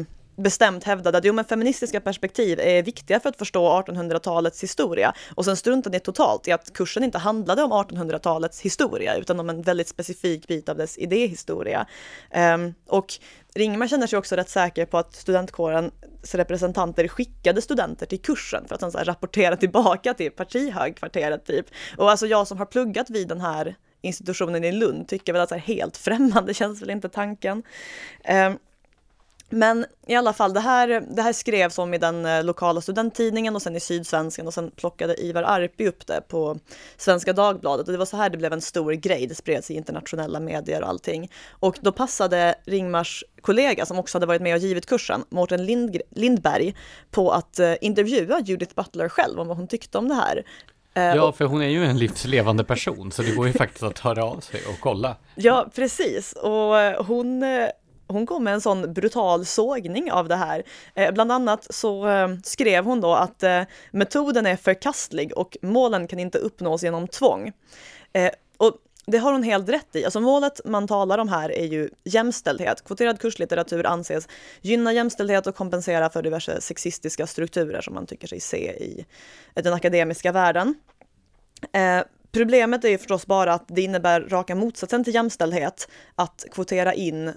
bestämt hävdade att jo, men feministiska perspektiv är viktiga för att förstå 1800-talets historia. Och sen struntade ni totalt i att kursen inte handlade om 1800-talets historia, utan om en väldigt specifik bit av dess idéhistoria. Um, och Ringmar känner sig också rätt säker på att studentkårens representanter skickade studenter till kursen för att sen så rapportera tillbaka till partihögkvarteret typ. Och alltså jag som har pluggat vid den här institutionen i Lund tycker väl att det är helt främmande känns väl inte tanken. Ehm, men i alla fall, det här, det här skrevs om i den eh, lokala studenttidningen och sen i Sydsvenskan och sen plockade Ivar Arpi upp det på Svenska Dagbladet och det var så här det blev en stor grej, det spreds i internationella medier och allting. Och då passade Ringmars kollega som också hade varit med och givit kursen, Mårten Lindberg, på att eh, intervjua Judith Butler själv om vad hon tyckte om det här. Uh, ja, för hon är ju en livslevande person, så det går ju faktiskt att höra av sig och kolla. Ja, precis. Och hon hon kom med en sån brutal sågning av det här. Eh, bland annat så eh, skrev hon då att eh, metoden är förkastlig och målen kan inte uppnås genom tvång. Det har hon helt rätt i. Alltså målet man talar om här är ju jämställdhet. Kvoterad kurslitteratur anses gynna jämställdhet och kompensera för diverse sexistiska strukturer som man tycker sig se i den akademiska världen. Eh, Problemet är ju förstås bara att det innebär raka motsatsen till jämställdhet att kvotera in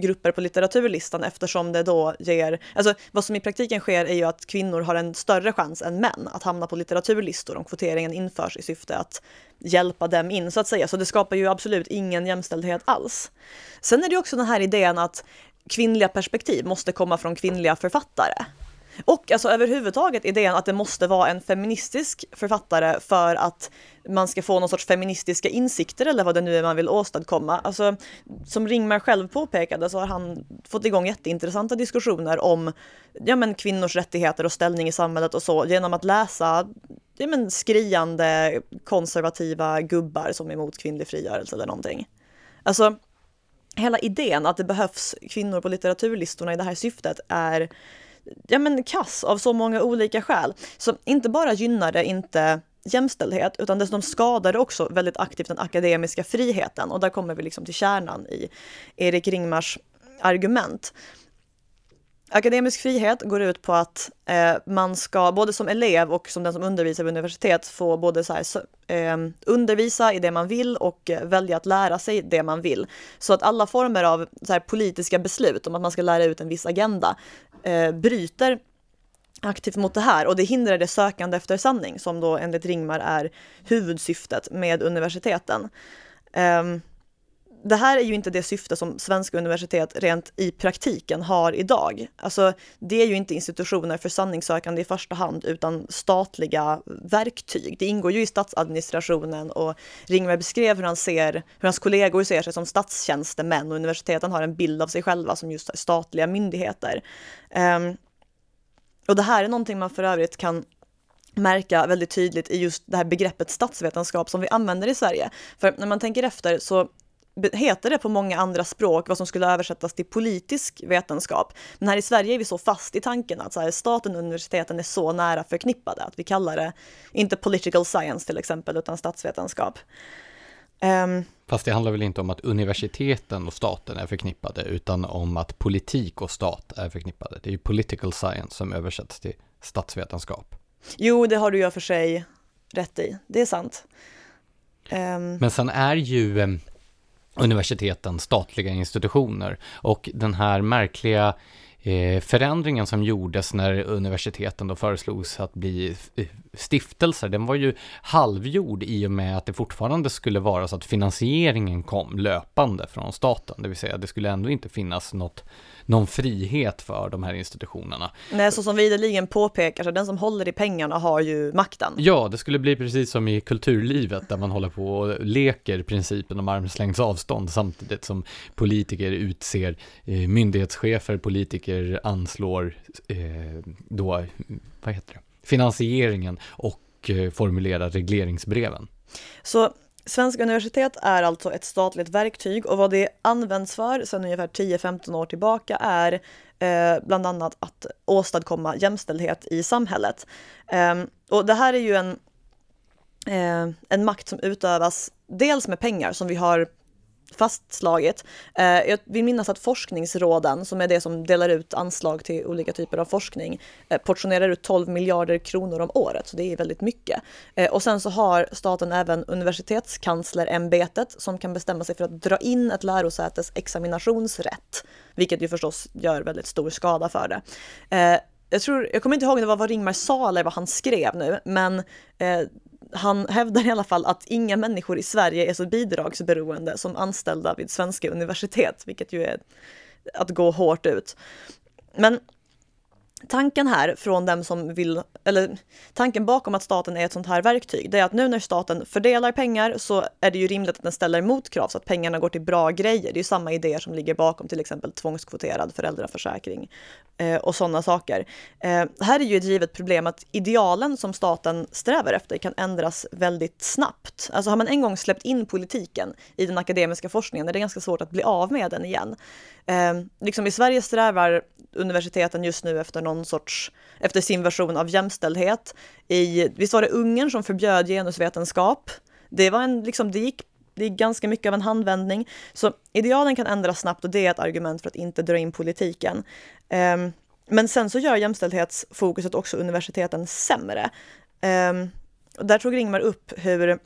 grupper på litteraturlistan eftersom det då ger, alltså vad som i praktiken sker är ju att kvinnor har en större chans än män att hamna på litteraturlistor om kvoteringen införs i syfte att hjälpa dem in så att säga. Så det skapar ju absolut ingen jämställdhet alls. Sen är det också den här idén att kvinnliga perspektiv måste komma från kvinnliga författare. Och alltså överhuvudtaget idén att det måste vara en feministisk författare för att man ska få någon sorts feministiska insikter eller vad det nu är man vill åstadkomma. Alltså, som Ringmar själv påpekade så har han fått igång jätteintressanta diskussioner om ja, men, kvinnors rättigheter och ställning i samhället och så genom att läsa ja, men, skriande konservativa gubbar som är emot kvinnlig frigörelse eller någonting. Alltså, hela idén att det behövs kvinnor på litteraturlistorna i det här syftet är ja, men kass av så många olika skäl. Så inte bara gynnar det inte jämställdhet, utan dessutom skadar det också väldigt aktivt den akademiska friheten. Och där kommer vi liksom till kärnan i Erik Ringmars argument. Akademisk frihet går ut på att eh, man ska, både som elev och som den som undervisar vid universitet, få både så här, så, eh, undervisa i det man vill och välja att lära sig det man vill. Så att alla former av så här, politiska beslut om att man ska lära ut en viss agenda eh, bryter aktivt mot det här och det hindrar det sökande efter sanning som då enligt Ringmar är huvudsyftet med universiteten. Um, det här är ju inte det syfte som svenska universitet rent i praktiken har idag. Alltså, det är ju inte institutioner för sanningssökande i första hand, utan statliga verktyg. Det ingår ju i statsadministrationen och Ringberg beskrev hur han ser, hur hans kollegor ser sig som statstjänstemän och universiteten har en bild av sig själva som just statliga myndigheter. Um, och det här är någonting man för övrigt kan märka väldigt tydligt i just det här begreppet statsvetenskap som vi använder i Sverige. För när man tänker efter så heter det på många andra språk vad som skulle översättas till politisk vetenskap. Men här i Sverige är vi så fast i tanken att så här, staten och universiteten är så nära förknippade att vi kallar det, inte political science till exempel, utan statsvetenskap. Um, Fast det handlar väl inte om att universiteten och staten är förknippade, utan om att politik och stat är förknippade. Det är ju political science som översätts till statsvetenskap. Jo, det har du ju för sig rätt i. Det är sant. Um, Men sen är ju um, universiteten statliga institutioner. Och den här märkliga eh, förändringen som gjordes när universiteten då föreslogs att bli eh, stiftelser, den var ju halvgjord i och med att det fortfarande skulle vara så att finansieringen kom löpande från staten, det vill säga det skulle ändå inte finnas något någon frihet för de här institutionerna. Nej, så som vi ideligen påpekar, så den som håller i pengarna har ju makten. Ja, det skulle bli precis som i kulturlivet där man håller på och leker principen om armslängds avstånd samtidigt som politiker utser eh, myndighetschefer, politiker anslår eh, då, vad heter det, finansieringen och eh, formulerar regleringsbreven. Så Svenska universitet är alltså ett statligt verktyg och vad det används för sedan ungefär 10-15 år tillbaka är eh, bland annat att åstadkomma jämställdhet i samhället. Eh, och det här är ju en, eh, en makt som utövas dels med pengar som vi har fastslaget. Eh, jag vill minnas att forskningsråden, som är det som delar ut anslag till olika typer av forskning, eh, portionerar ut 12 miljarder kronor om året, så det är väldigt mycket. Eh, och sen så har staten även universitetskanslerämbetet som kan bestämma sig för att dra in ett lärosätes examinationsrätt, vilket ju förstås gör väldigt stor skada för det eh, jag, tror, jag kommer inte ihåg om det var vad Ringmar sa eller vad han skrev nu, men eh, han hävdar i alla fall att inga människor i Sverige är så bidragsberoende som anställda vid svenska universitet, vilket ju är att gå hårt ut. Men tanken här från dem som vill, eller tanken bakom att staten är ett sånt här verktyg, det är att nu när staten fördelar pengar så är det ju rimligt att den ställer motkrav så att pengarna går till bra grejer. Det är ju samma idéer som ligger bakom till exempel tvångskvoterad föräldraförsäkring eh, och sådana saker. Eh, här är ju ett givet problem att idealen som staten strävar efter kan ändras väldigt snabbt. Alltså har man en gång släppt in politiken i den akademiska forskningen är det ganska svårt att bli av med den igen. Eh, liksom i Sverige strävar universiteten just nu efter någon sorts, efter sin version av jämställdhet. I, visst var det Ungern som förbjöd genusvetenskap? Det var en, liksom, det gick det är ganska mycket av en handvändning. Så idealen kan ändras snabbt och det är ett argument för att inte dra in politiken. Um, men sen så gör jämställdhetsfokuset också universiteten sämre. Um, där tog Ringmar upp hur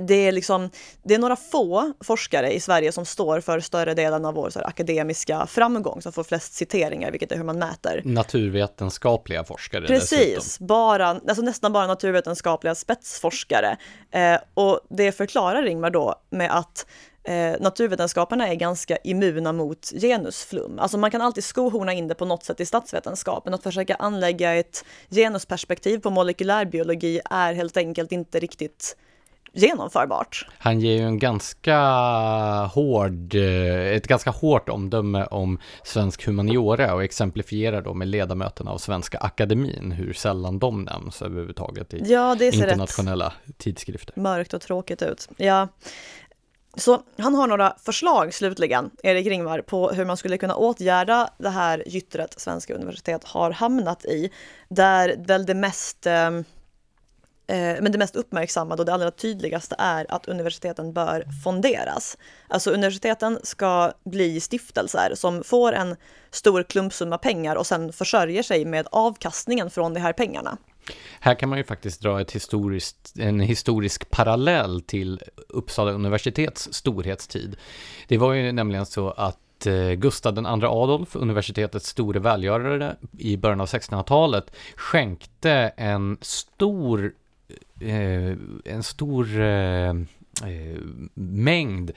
det är, liksom, det är några få forskare i Sverige som står för större delen av vår här, akademiska framgång, som får flest citeringar, vilket är hur man mäter. Naturvetenskapliga forskare Precis, dessutom. bara, alltså nästan bara naturvetenskapliga spetsforskare. Eh, och det förklarar Ringmar då med att eh, naturvetenskaperna är ganska immuna mot genusflum. Alltså man kan alltid skohorna in det på något sätt i statsvetenskapen. Att försöka anlägga ett genusperspektiv på molekylärbiologi är helt enkelt inte riktigt genomförbart. Han ger ju en ganska hård, eh, ett ganska hårt omdöme om svensk humaniora och exemplifierar då med ledamöterna av Svenska Akademin, hur sällan de nämns överhuvudtaget i ja, det ser internationella tidskrifter. Mörkt och tråkigt ut. Ja. Så han har några förslag slutligen, Erik Ringvar, på hur man skulle kunna åtgärda det här gyttret svenska universitet har hamnat i, där väl det mest Eh, Eh, men det mest uppmärksammade och det allra tydligaste är att universiteten bör fonderas. Alltså universiteten ska bli stiftelser som får en stor klumpsumma pengar och sen försörjer sig med avkastningen från de här pengarna. Här kan man ju faktiskt dra ett historiskt, en historisk parallell till Uppsala universitets storhetstid. Det var ju nämligen så att eh, Gustav II Adolf, universitetets store välgörare i början av 1600-talet, skänkte en stor Eh, en stor eh, eh, mängd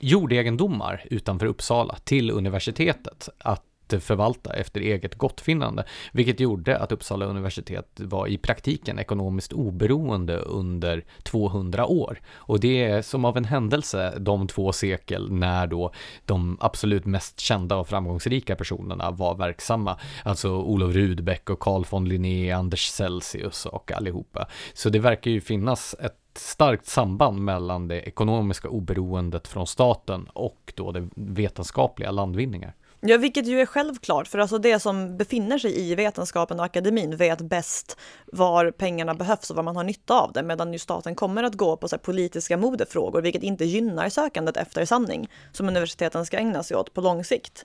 jordegendomar utanför Uppsala till universitetet. Att förvalta efter eget gottfinnande, vilket gjorde att Uppsala universitet var i praktiken ekonomiskt oberoende under 200 år. Och det är som av en händelse de två sekel när då de absolut mest kända och framgångsrika personerna var verksamma, alltså Olof Rudbeck och Carl von Linné, Anders Celsius och allihopa. Så det verkar ju finnas ett starkt samband mellan det ekonomiska oberoendet från staten och då det vetenskapliga landvinningar. Ja, vilket ju är självklart, för alltså det som befinner sig i vetenskapen och akademin vet bäst var pengarna behövs och vad man har nytta av det, medan ju staten kommer att gå på så politiska modefrågor, vilket inte gynnar sökandet efter sanning, som universiteten ska ägna sig åt på lång sikt.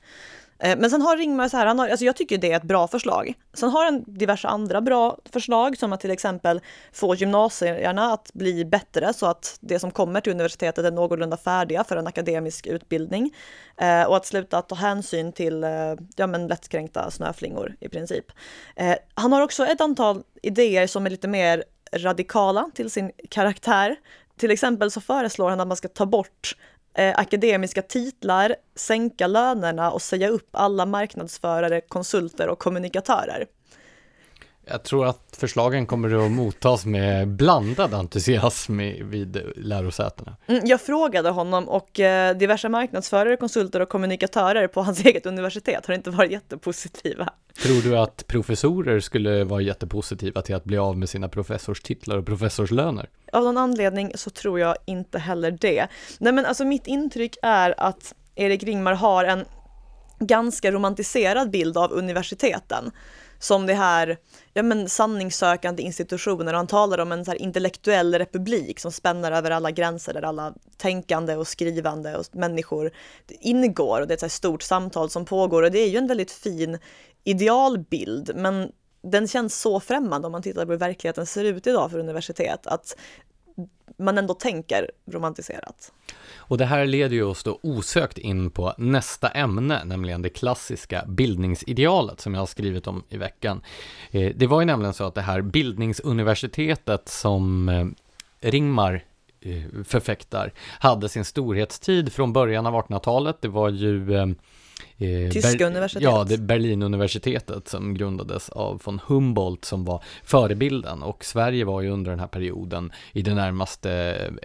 Eh, men sen har Ringmar så här, han har, alltså jag tycker det är ett bra förslag. Sen har han diverse andra bra förslag som att till exempel få gymnasierna att bli bättre så att det som kommer till universitetet är någorlunda färdiga för en akademisk utbildning. Eh, och att sluta ta hänsyn till eh, ja, men lättkränkta snöflingor i princip. Eh, han har också ett antal idéer som är lite mer radikala till sin karaktär. Till exempel så föreslår han att man ska ta bort eh, akademiska titlar, sänka lönerna och säga upp alla marknadsförare, konsulter och kommunikatörer. Jag tror att förslagen kommer att mottas med blandad entusiasm vid lärosätena. Mm, jag frågade honom och eh, diverse marknadsförare, konsulter och kommunikatörer på hans eget universitet har inte varit jättepositiva. Tror du att professorer skulle vara jättepositiva till att bli av med sina professorstitlar och professorslöner? Av någon anledning så tror jag inte heller det. Nej men alltså mitt intryck är att Erik Ringmar har en ganska romantiserad bild av universiteten som det här ja, men sanningssökande institutioner. Han talar om en så intellektuell republik som spänner över alla gränser där alla tänkande och skrivande och människor ingår och det är ett stort samtal som pågår och det är ju en väldigt fin idealbild men den känns så främmande om man tittar på hur verkligheten ser ut idag för universitet att man ändå tänker romantiserat. Och det här leder ju oss då osökt in på nästa ämne, nämligen det klassiska bildningsidealet som jag har skrivit om i veckan. Eh, det var ju nämligen så att det här bildningsuniversitetet som eh, Ringmar eh, förfäktar hade sin storhetstid från början av 1800-talet. Det var ju Tyska Ber universitet. Ja, det Berlinuniversitetet som grundades av von Humboldt som var förebilden och Sverige var ju under den här perioden i det närmaste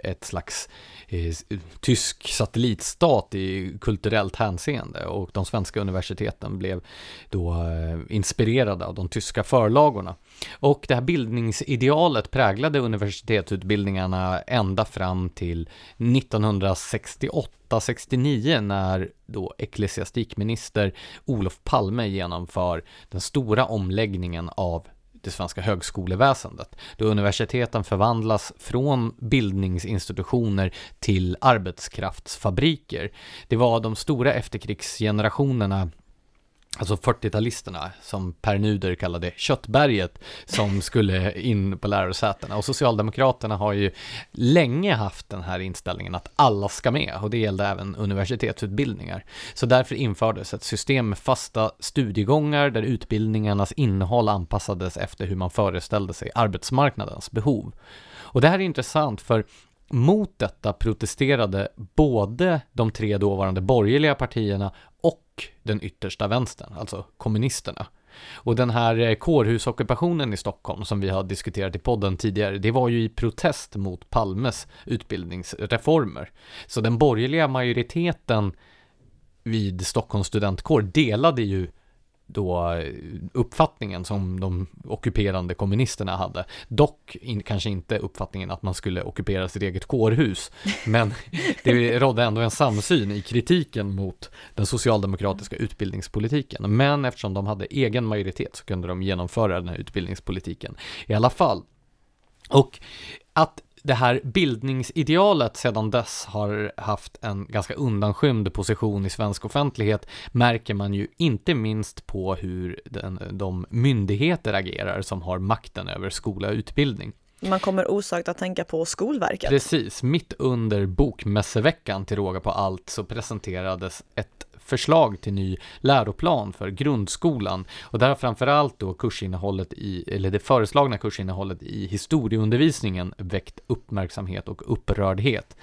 ett slags eh, tysk satellitstat i kulturellt hänseende och de svenska universiteten blev då eh, inspirerade av de tyska förlagorna. Och det här bildningsidealet präglade universitetsutbildningarna ända fram till 1968-69 när då ecklesiastikminister Olof Palme genomför den stora omläggningen av det svenska högskoleväsendet, då universiteten förvandlas från bildningsinstitutioner till arbetskraftsfabriker. Det var de stora efterkrigsgenerationerna alltså 40-talisterna, som Per Nuder kallade köttberget, som skulle in på lärosätena. Och Socialdemokraterna har ju länge haft den här inställningen att alla ska med, och det gällde även universitetsutbildningar. Så därför infördes ett system med fasta studiegångar där utbildningarnas innehåll anpassades efter hur man föreställde sig arbetsmarknadens behov. Och det här är intressant för mot detta protesterade både de tre dåvarande borgerliga partierna och den yttersta vänstern, alltså kommunisterna. Och den här eh, kårhusockupationen i Stockholm som vi har diskuterat i podden tidigare, det var ju i protest mot Palmes utbildningsreformer. Så den borgerliga majoriteten vid Stockholms studentkår delade ju då uppfattningen som de ockuperande kommunisterna hade. Dock in, kanske inte uppfattningen att man skulle ockupera sitt eget kårhus, men det rådde ändå en samsyn i kritiken mot den socialdemokratiska utbildningspolitiken. Men eftersom de hade egen majoritet så kunde de genomföra den här utbildningspolitiken i alla fall. Och att det här bildningsidealet sedan dess har haft en ganska undanskymd position i svensk offentlighet märker man ju inte minst på hur den, de myndigheter agerar som har makten över skola och utbildning. Man kommer osökt att tänka på Skolverket. Precis, mitt under bokmässeveckan till råga på allt så presenterades ett förslag till ny läroplan för grundskolan och där har framförallt då kursinnehållet i, eller det föreslagna kursinnehållet i historieundervisningen väckt uppmärksamhet och upprördhet.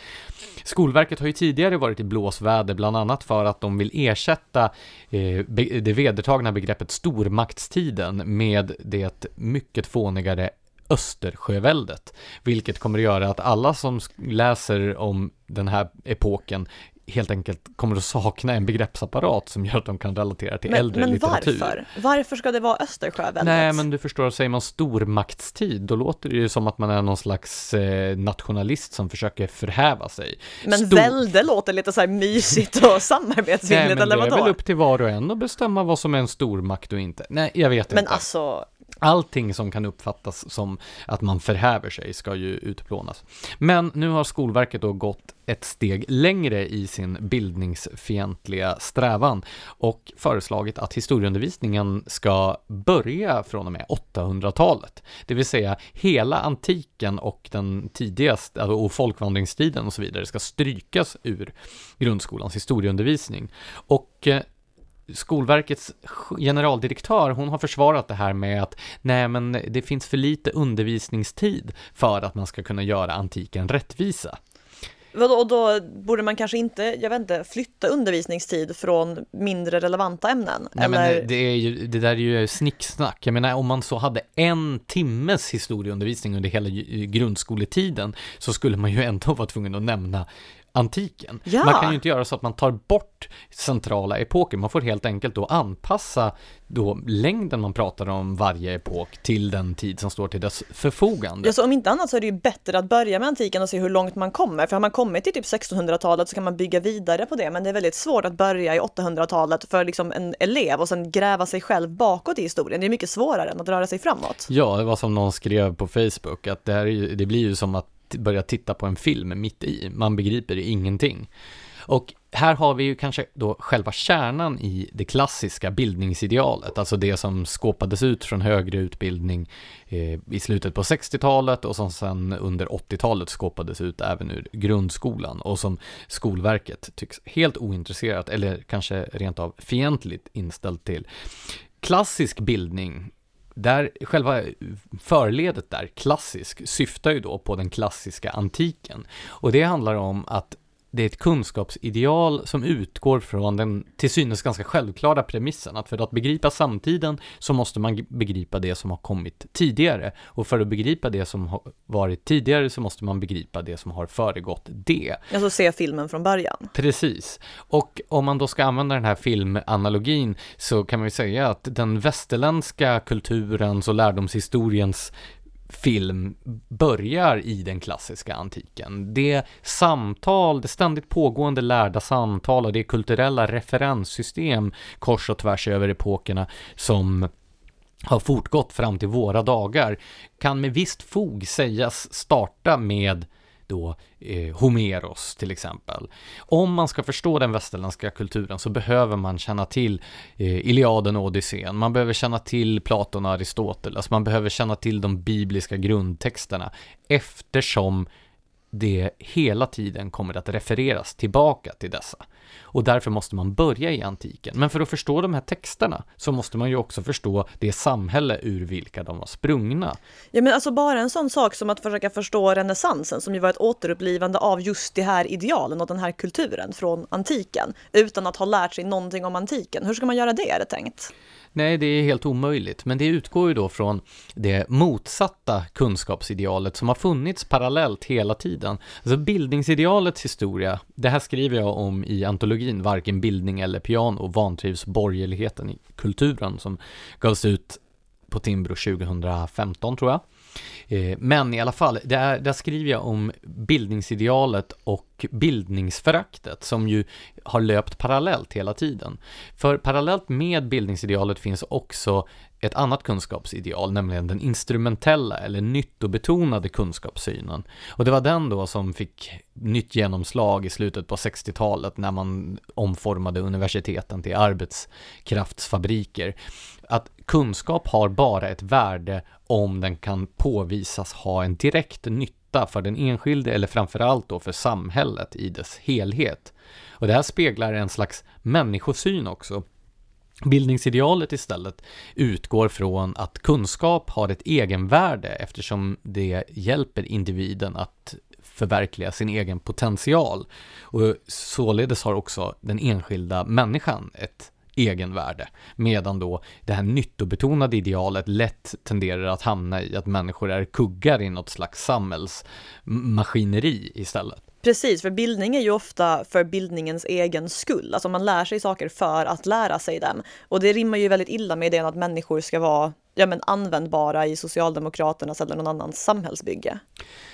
Skolverket har ju tidigare varit i blåsväder bland annat för att de vill ersätta eh, det vedertagna begreppet stormaktstiden med det mycket fånigare Östersjöväldet, vilket kommer att göra att alla som läser om den här epoken helt enkelt kommer att sakna en begreppsapparat som gör att de kan relatera till men, äldre men litteratur. varför? Varför ska det vara Östersjöväldet? Nej, men du förstår, säger man stormaktstid, då låter det ju som att man är någon slags eh, nationalist som försöker förhäva sig. Men Stor... välde låter lite så här mysigt och samarbetsvilligt, eller vadå? Nej, men det är väl upp till var och en att bestämma vad som är en stormakt och inte. Nej, jag vet men inte. Men alltså, Allting som kan uppfattas som att man förhäver sig ska ju utplånas. Men nu har Skolverket då gått ett steg längre i sin bildningsfientliga strävan och föreslagit att historieundervisningen ska börja från och med 800-talet. Det vill säga hela antiken och den tidigaste, alltså, och folkvandringstiden och så vidare ska strykas ur grundskolans historieundervisning. Och eh, Skolverkets generaldirektör, hon har försvarat det här med att nej men det finns för lite undervisningstid för att man ska kunna göra antiken rättvisa. Vadå, och då borde man kanske inte, jag vet inte, flytta undervisningstid från mindre relevanta ämnen? Nej eller? men det, är ju, det där är ju snicksnack. Jag menar om man så hade en timmes historieundervisning under hela grundskoletiden så skulle man ju ändå vara tvungen att nämna antiken. Ja. Man kan ju inte göra så att man tar bort centrala epoker, man får helt enkelt då anpassa då längden man pratar om varje epok till den tid som står till dess förfogande. Ja, så om inte annat så är det ju bättre att börja med antiken och se hur långt man kommer, för har man kommit till typ 1600-talet så kan man bygga vidare på det, men det är väldigt svårt att börja i 800-talet för liksom en elev och sen gräva sig själv bakåt i historien. Det är mycket svårare än att röra sig framåt. Ja, det var som någon skrev på Facebook, att det, här, det blir ju som att börja titta på en film mitt i. Man begriper ingenting. Och här har vi ju kanske då själva kärnan i det klassiska bildningsidealet, alltså det som skåpades ut från högre utbildning eh, i slutet på 60-talet och som sen under 80-talet skåpades ut även ur grundskolan och som Skolverket tycks helt ointresserat eller kanske rent av fientligt inställt till. Klassisk bildning där själva förledet där, klassisk, syftar ju då på den klassiska antiken. Och det handlar om att det är ett kunskapsideal som utgår från den till synes ganska självklara premissen att för att begripa samtiden så måste man begripa det som har kommit tidigare och för att begripa det som har varit tidigare så måste man begripa det som har föregått det. Alltså se filmen från början. Precis. Och om man då ska använda den här filmanalogin så kan man ju säga att den västerländska kulturens och lärdomshistoriens film börjar i den klassiska antiken. Det samtal, det ständigt pågående lärda samtal och det kulturella referenssystem kors och tvärs över epokerna som har fortgått fram till våra dagar kan med visst fog sägas starta med då eh, Homeros till exempel. Om man ska förstå den västerländska kulturen så behöver man känna till eh, Iliaden och Odysseen, man behöver känna till Platon och Aristoteles, man behöver känna till de bibliska grundtexterna eftersom det hela tiden kommer att refereras tillbaka till dessa. Och därför måste man börja i antiken. Men för att förstå de här texterna så måste man ju också förstå det samhälle ur vilka de var sprungna. Ja men alltså bara en sån sak som att försöka förstå renässansen som ju var ett återupplivande av just de här idealen och den här kulturen från antiken utan att ha lärt sig någonting om antiken. Hur ska man göra det är det tänkt? Nej, det är helt omöjligt, men det utgår ju då från det motsatta kunskapsidealet som har funnits parallellt hela tiden. Alltså bildningsidealets historia, det här skriver jag om i antologin Varken bildning eller piano, vantrivs borgerligheten i kulturen som gavs ut på Timbro 2015 tror jag. Eh, men i alla fall, där, där skriver jag om bildningsidealet och bildningsföraktet som ju har löpt parallellt hela tiden. För parallellt med bildningsidealet finns också ett annat kunskapsideal, nämligen den instrumentella eller nyttobetonade kunskapssynen. Och det var den då som fick nytt genomslag i slutet på 60-talet när man omformade universiteten till arbetskraftsfabriker. Att kunskap har bara ett värde om den kan påvisas ha en direkt nytta för den enskilde eller framförallt då för samhället i dess helhet. Och det här speglar en slags människosyn också. Bildningsidealet istället utgår från att kunskap har ett egenvärde eftersom det hjälper individen att förverkliga sin egen potential. Och således har också den enskilda människan ett egenvärde. Medan då det här nyttobetonade idealet lätt tenderar att hamna i att människor är kuggar i något slags samhällsmaskineri istället. Precis, för bildning är ju ofta för bildningens egen skull. Alltså man lär sig saker för att lära sig dem. Och det rimmar ju väldigt illa med idén att människor ska vara ja, men användbara i Socialdemokraternas eller någon annans samhällsbygge.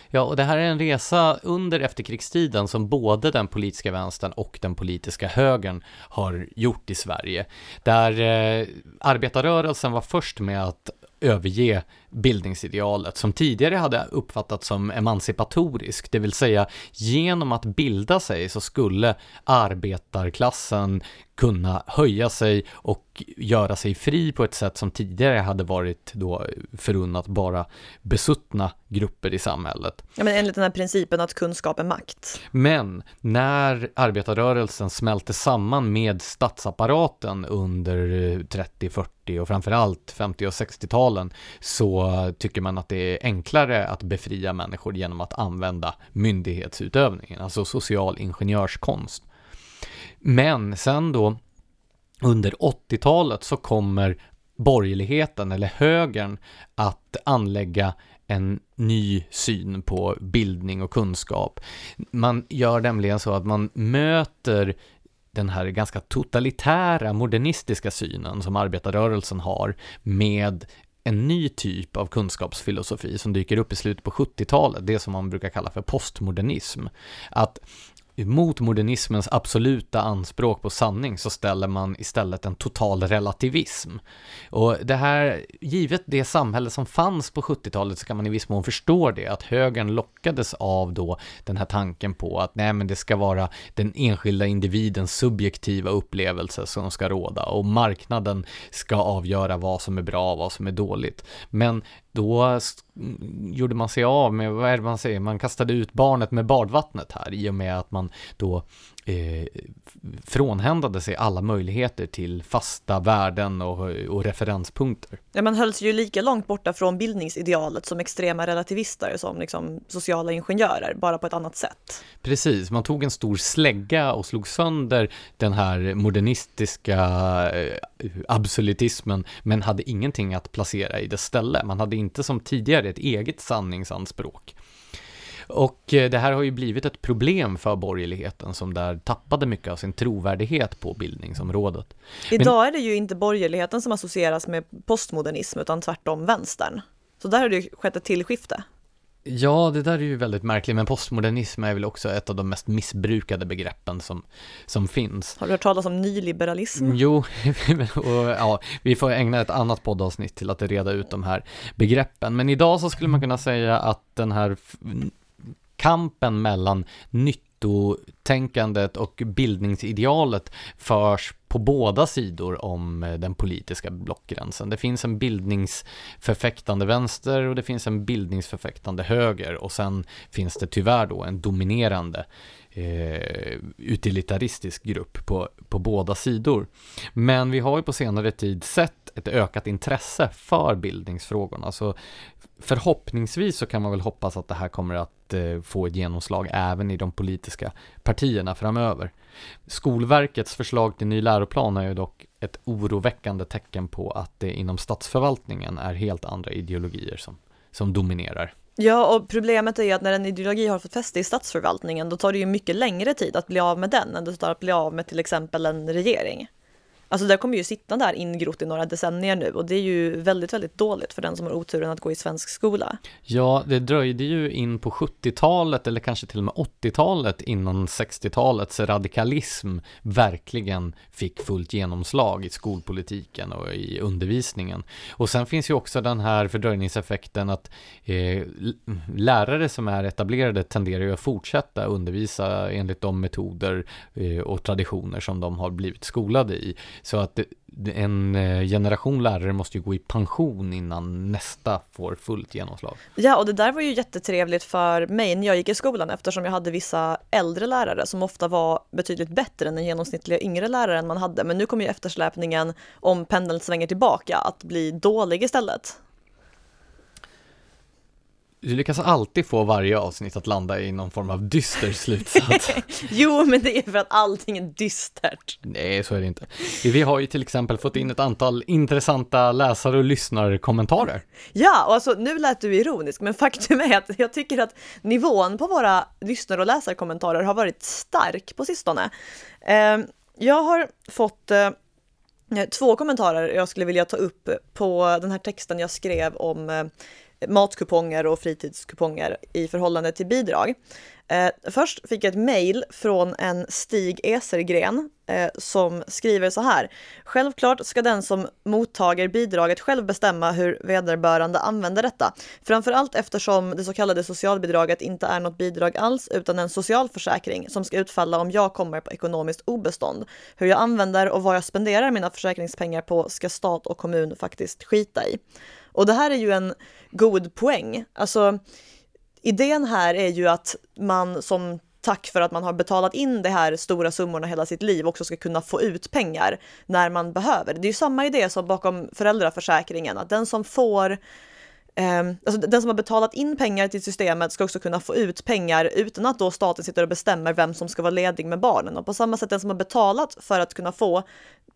Ja, och det här är en resa under efterkrigstiden som både den politiska vänstern och den politiska högern har gjort i Sverige. Där eh, arbetarrörelsen var först med att överge bildningsidealet som tidigare hade uppfattats som emancipatorisk, det vill säga genom att bilda sig så skulle arbetarklassen kunna höja sig och göra sig fri på ett sätt som tidigare hade varit då förunnat bara besuttna grupper i samhället. Ja, men enligt den här principen att kunskap är makt. Men när arbetarrörelsen smälte samman med statsapparaten under 30, 40 och framförallt 50 och 60-talen så tycker man att det är enklare att befria människor genom att använda myndighetsutövningen, alltså social ingenjörskonst. Men sen då under 80-talet så kommer borgerligheten eller högern att anlägga en ny syn på bildning och kunskap. Man gör nämligen så att man möter den här ganska totalitära modernistiska synen som arbetarrörelsen har med en ny typ av kunskapsfilosofi som dyker upp i slutet på 70-talet, det som man brukar kalla för postmodernism. Att mot modernismens absoluta anspråk på sanning så ställer man istället en total relativism. Och det här, givet det samhälle som fanns på 70-talet så kan man i viss mån förstå det, att högern lockades av då den här tanken på att nej men det ska vara den enskilda individens subjektiva upplevelse som ska råda och marknaden ska avgöra vad som är bra och vad som är dåligt. Men då gjorde man sig av med, vad är det man säger, man kastade ut barnet med badvattnet här i och med att man då eh, frånhändade sig alla möjligheter till fasta värden och, och referenspunkter. Ja, man hölls ju lika långt borta från bildningsidealet som extrema relativister som liksom sociala ingenjörer, bara på ett annat sätt. Precis, man tog en stor slägga och slog sönder den här modernistiska eh, absolutismen, men hade ingenting att placera i dess ställe. Man hade inte som tidigare ett eget sanningsanspråk. Och eh, det här har ju blivit ett problem för borgerligheten som där tappade mycket av sin trovärdighet på bildningsområdet. Idag Men... är det ju inte borgerligheten som associeras med postmodernism utan tvärtom vänstern. Så där har det ju skett ett tillskifte. Ja, det där är ju väldigt märkligt, men postmodernism är väl också ett av de mest missbrukade begreppen som, som finns. Har du hört talas om nyliberalism? Mm, jo, och ja, vi får ägna ett annat poddavsnitt till att reda ut de här begreppen. Men idag så skulle man kunna säga att den här kampen mellan nyttotänkandet och bildningsidealet förs på båda sidor om eh, den politiska blockgränsen. Det finns en bildningsförfäktande vänster och det finns en bildningsförfäktande höger och sen finns det tyvärr då en dominerande eh, utilitaristisk grupp på, på båda sidor. Men vi har ju på senare tid sett ett ökat intresse för bildningsfrågorna. Så förhoppningsvis så kan man väl hoppas att det här kommer att eh, få ett genomslag även i de politiska partierna framöver. Skolverkets förslag till ny läroplan är ju dock ett oroväckande tecken på att det inom statsförvaltningen är helt andra ideologier som, som dominerar. Ja, och problemet är ju att när en ideologi har fått fäste i statsförvaltningen, då tar det ju mycket längre tid att bli av med den än det tar att bli av med till exempel en regering. Alltså det kommer ju sitta där ingrott i några decennier nu och det är ju väldigt, väldigt dåligt för den som har oturen att gå i svensk skola. Ja, det dröjde ju in på 70-talet eller kanske till och med 80-talet innan 60-talets radikalism verkligen fick fullt genomslag i skolpolitiken och i undervisningen. Och sen finns ju också den här fördröjningseffekten att eh, lärare som är etablerade tenderar ju att fortsätta undervisa enligt de metoder eh, och traditioner som de har blivit skolade i. Så att en eh, generation lärare måste ju gå i pension innan nästa får fullt genomslag. Ja, och det där var ju jättetrevligt för mig när jag gick i skolan eftersom jag hade vissa äldre lärare som ofta var betydligt bättre än den genomsnittliga yngre läraren man hade. Men nu kommer ju eftersläpningen, om pendeln svänger tillbaka, att bli dålig istället. Du lyckas alltid få varje avsnitt att landa i någon form av dyster slutsats. jo, men det är för att allting är dystert. Nej, så är det inte. Vi har ju till exempel fått in ett antal intressanta läsare och lyssnarkommentarer. Ja, och alltså nu lät du ironisk, men faktum är att jag tycker att nivån på våra lyssnar och läsarkommentarer har varit stark på sistone. Ehm, jag har fått eh, två kommentarer jag skulle vilja ta upp på den här texten jag skrev om eh, matkuponger och fritidskuponger i förhållande till bidrag. Eh, först fick jag ett mejl från en Stig Esergren eh, som skriver så här. Självklart ska den som mottager bidraget själv bestämma hur vederbörande använder detta. Framförallt eftersom det så kallade socialbidraget inte är något bidrag alls utan en socialförsäkring som ska utfalla om jag kommer på ekonomiskt obestånd. Hur jag använder och vad jag spenderar mina försäkringspengar på ska stat och kommun faktiskt skita i. Och det här är ju en god poäng. Alltså, idén här är ju att man som tack för att man har betalat in de här stora summorna hela sitt liv också ska kunna få ut pengar när man behöver. Det är ju samma idé som bakom föräldraförsäkringen, att den som får eh, alltså den som har betalat in pengar till systemet ska också kunna få ut pengar utan att då staten sitter och bestämmer vem som ska vara ledig med barnen. Och på samma sätt den som har betalat för att kunna få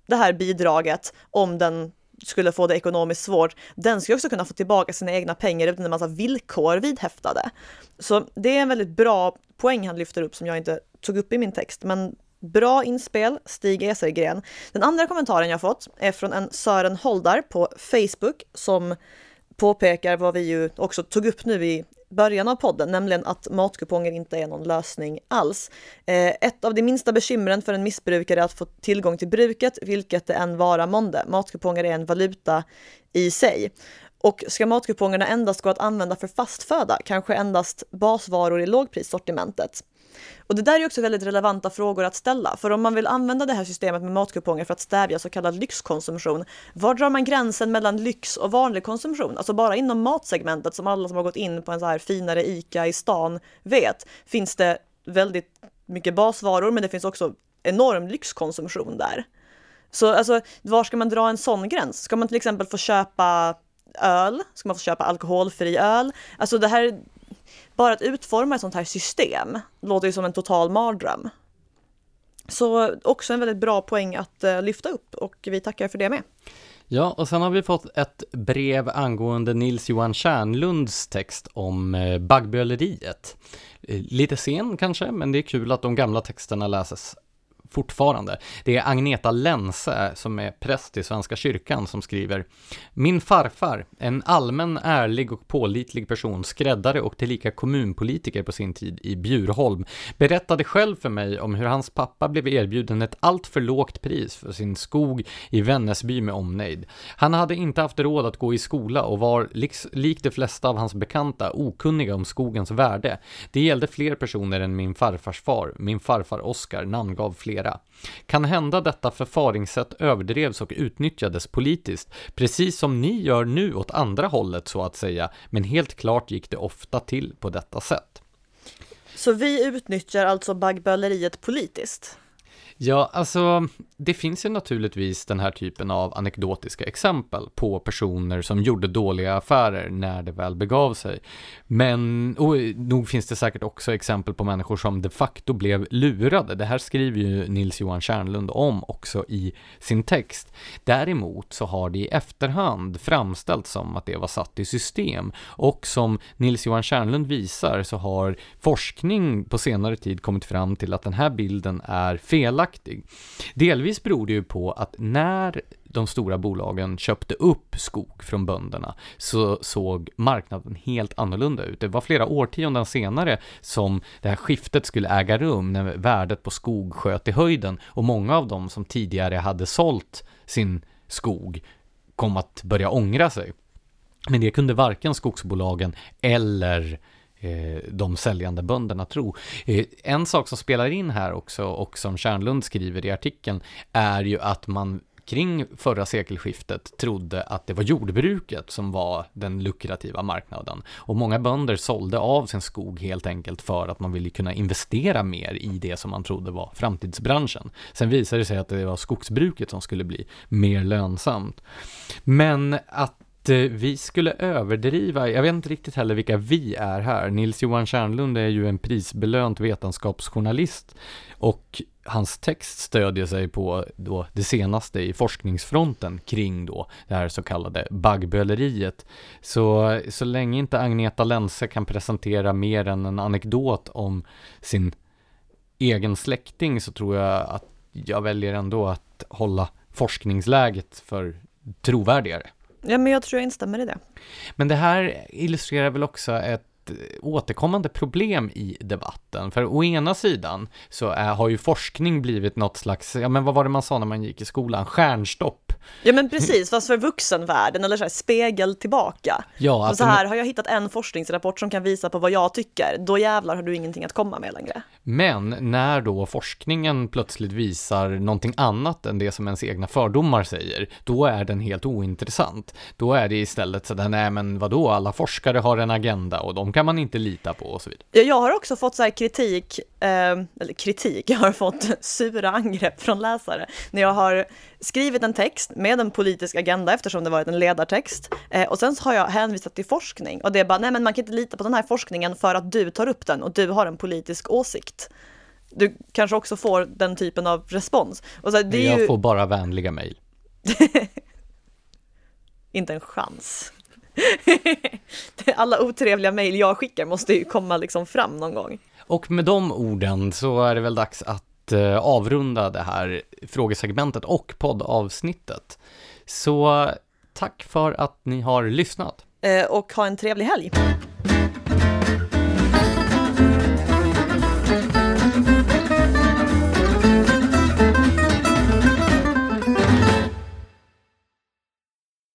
det här bidraget om den skulle få det ekonomiskt svårt, den ska också kunna få tillbaka sina egna pengar utan en massa villkor vidhäftade. Så det är en väldigt bra poäng han lyfter upp som jag inte tog upp i min text, men Bra inspel, Stig Esergren. Den andra kommentaren jag fått är från en Sören Holdar på Facebook som påpekar vad vi ju också tog upp nu i början av podden, nämligen att matkuponger inte är någon lösning alls. Eh, ett av de minsta bekymren för en missbrukare är att få tillgång till bruket, vilket det än vara månde. Matkuponger är en valuta i sig. Och ska matkupongerna endast gå att använda för fastföda, kanske endast basvaror i lågprissortimentet? Och det där är också väldigt relevanta frågor att ställa, för om man vill använda det här systemet med matkuponger för att stävja så kallad lyxkonsumtion, var drar man gränsen mellan lyx och vanlig konsumtion? Alltså bara inom matsegmentet som alla som har gått in på en så här finare ICA i stan vet, finns det väldigt mycket basvaror, men det finns också enorm lyxkonsumtion där. Så alltså, var ska man dra en sån gräns? Ska man till exempel få köpa öl? Ska man få köpa alkoholfri öl? Alltså det här bara att utforma ett sånt här system låter ju som en total mardröm. Så också en väldigt bra poäng att eh, lyfta upp och vi tackar för det med. Ja, och sen har vi fått ett brev angående Nils Johan Kärnlunds text om eh, baggböleriet. Eh, lite sen kanske, men det är kul att de gamla texterna läses fortfarande. Det är Agneta Lense som är präst i Svenska kyrkan som skriver Min farfar, en allmän, ärlig och pålitlig person, skräddare och tillika kommunpolitiker på sin tid i Bjurholm, berättade själv för mig om hur hans pappa blev erbjuden ett alltför lågt pris för sin skog i Vännäsby med omnejd. Han hade inte haft råd att gå i skola och var, likt de flesta av hans bekanta, okunniga om skogens värde. Det gällde fler personer än min farfars far, min farfar Oskar namngav fler mera. Kan hända detta förfaringssätt överdrevs och utnyttjades politiskt, precis som ni gör nu åt andra hållet så att säga, men helt klart gick det ofta till på detta sätt. Så vi utnyttjar alltså baggböleriet politiskt? Ja, alltså det finns ju naturligtvis den här typen av anekdotiska exempel på personer som gjorde dåliga affärer när det väl begav sig. Men, och nog finns det säkert också exempel på människor som de facto blev lurade. Det här skriver ju Nils Johan Kärnlund om också i sin text. Däremot så har det i efterhand framställts som att det var satt i system och som Nils Johan Kärnlund visar så har forskning på senare tid kommit fram till att den här bilden är felaktig felaktig. Delvis beror det ju på att när de stora bolagen köpte upp skog från bönderna så såg marknaden helt annorlunda ut. Det var flera årtionden senare som det här skiftet skulle äga rum när värdet på skog sköt i höjden och många av dem som tidigare hade sålt sin skog kom att börja ångra sig. Men det kunde varken skogsbolagen eller eh, Eh, de säljande bönderna tro. Eh, en sak som spelar in här också och som Kärnlund skriver i artikeln är ju att man kring förra sekelskiftet trodde att det var jordbruket som var den lukrativa marknaden. Och många bönder sålde av sin skog helt enkelt för att man ville kunna investera mer i det som man trodde var framtidsbranschen. Sen visade det sig att det var skogsbruket som skulle bli mer lönsamt. Men att Eh, vi skulle överdriva, jag vet inte riktigt heller vilka vi är här. Nils Johan Kärnlund är ju en prisbelönt vetenskapsjournalist och hans text stödjer sig på då det senaste i forskningsfronten kring då det här så kallade baggböleriet. Så, så länge inte Agneta Lense kan presentera mer än en anekdot om sin egen släkting så tror jag att jag väljer ändå att hålla forskningsläget för trovärdigare. Ja, men jag tror jag instämmer i det. Men det här illustrerar väl också ett återkommande problem i debatten. För å ena sidan så är, har ju forskning blivit något slags, ja men vad var det man sa när man gick i skolan, stjärnstopp Ja men precis, fast för vuxenvärlden eller så här, spegel tillbaka. Ja, alltså, så här har jag hittat en forskningsrapport som kan visa på vad jag tycker, då jävlar har du ingenting att komma med längre. Men när då forskningen plötsligt visar någonting annat än det som ens egna fördomar säger, då är den helt ointressant. Då är det istället sådär, nej men vadå, alla forskare har en agenda och de kan man inte lita på och så vidare. Ja, jag har också fått så här kritik, eh, eller kritik, jag har fått sura angrepp från läsare när jag har skrivit en text med en politisk agenda eftersom det varit en ledartext. Eh, och sen har jag hänvisat till forskning och det är bara, nej men man kan inte lita på den här forskningen för att du tar upp den och du har en politisk åsikt. Du kanske också får den typen av respons. Och så, det jag ju... får bara vänliga mejl. inte en chans. Alla otrevliga mejl jag skickar måste ju komma liksom fram någon gång. Och med de orden så är det väl dags att att eh, avrunda det här frågesegmentet och poddavsnittet. Så tack för att ni har lyssnat. Eh, och ha en trevlig helg.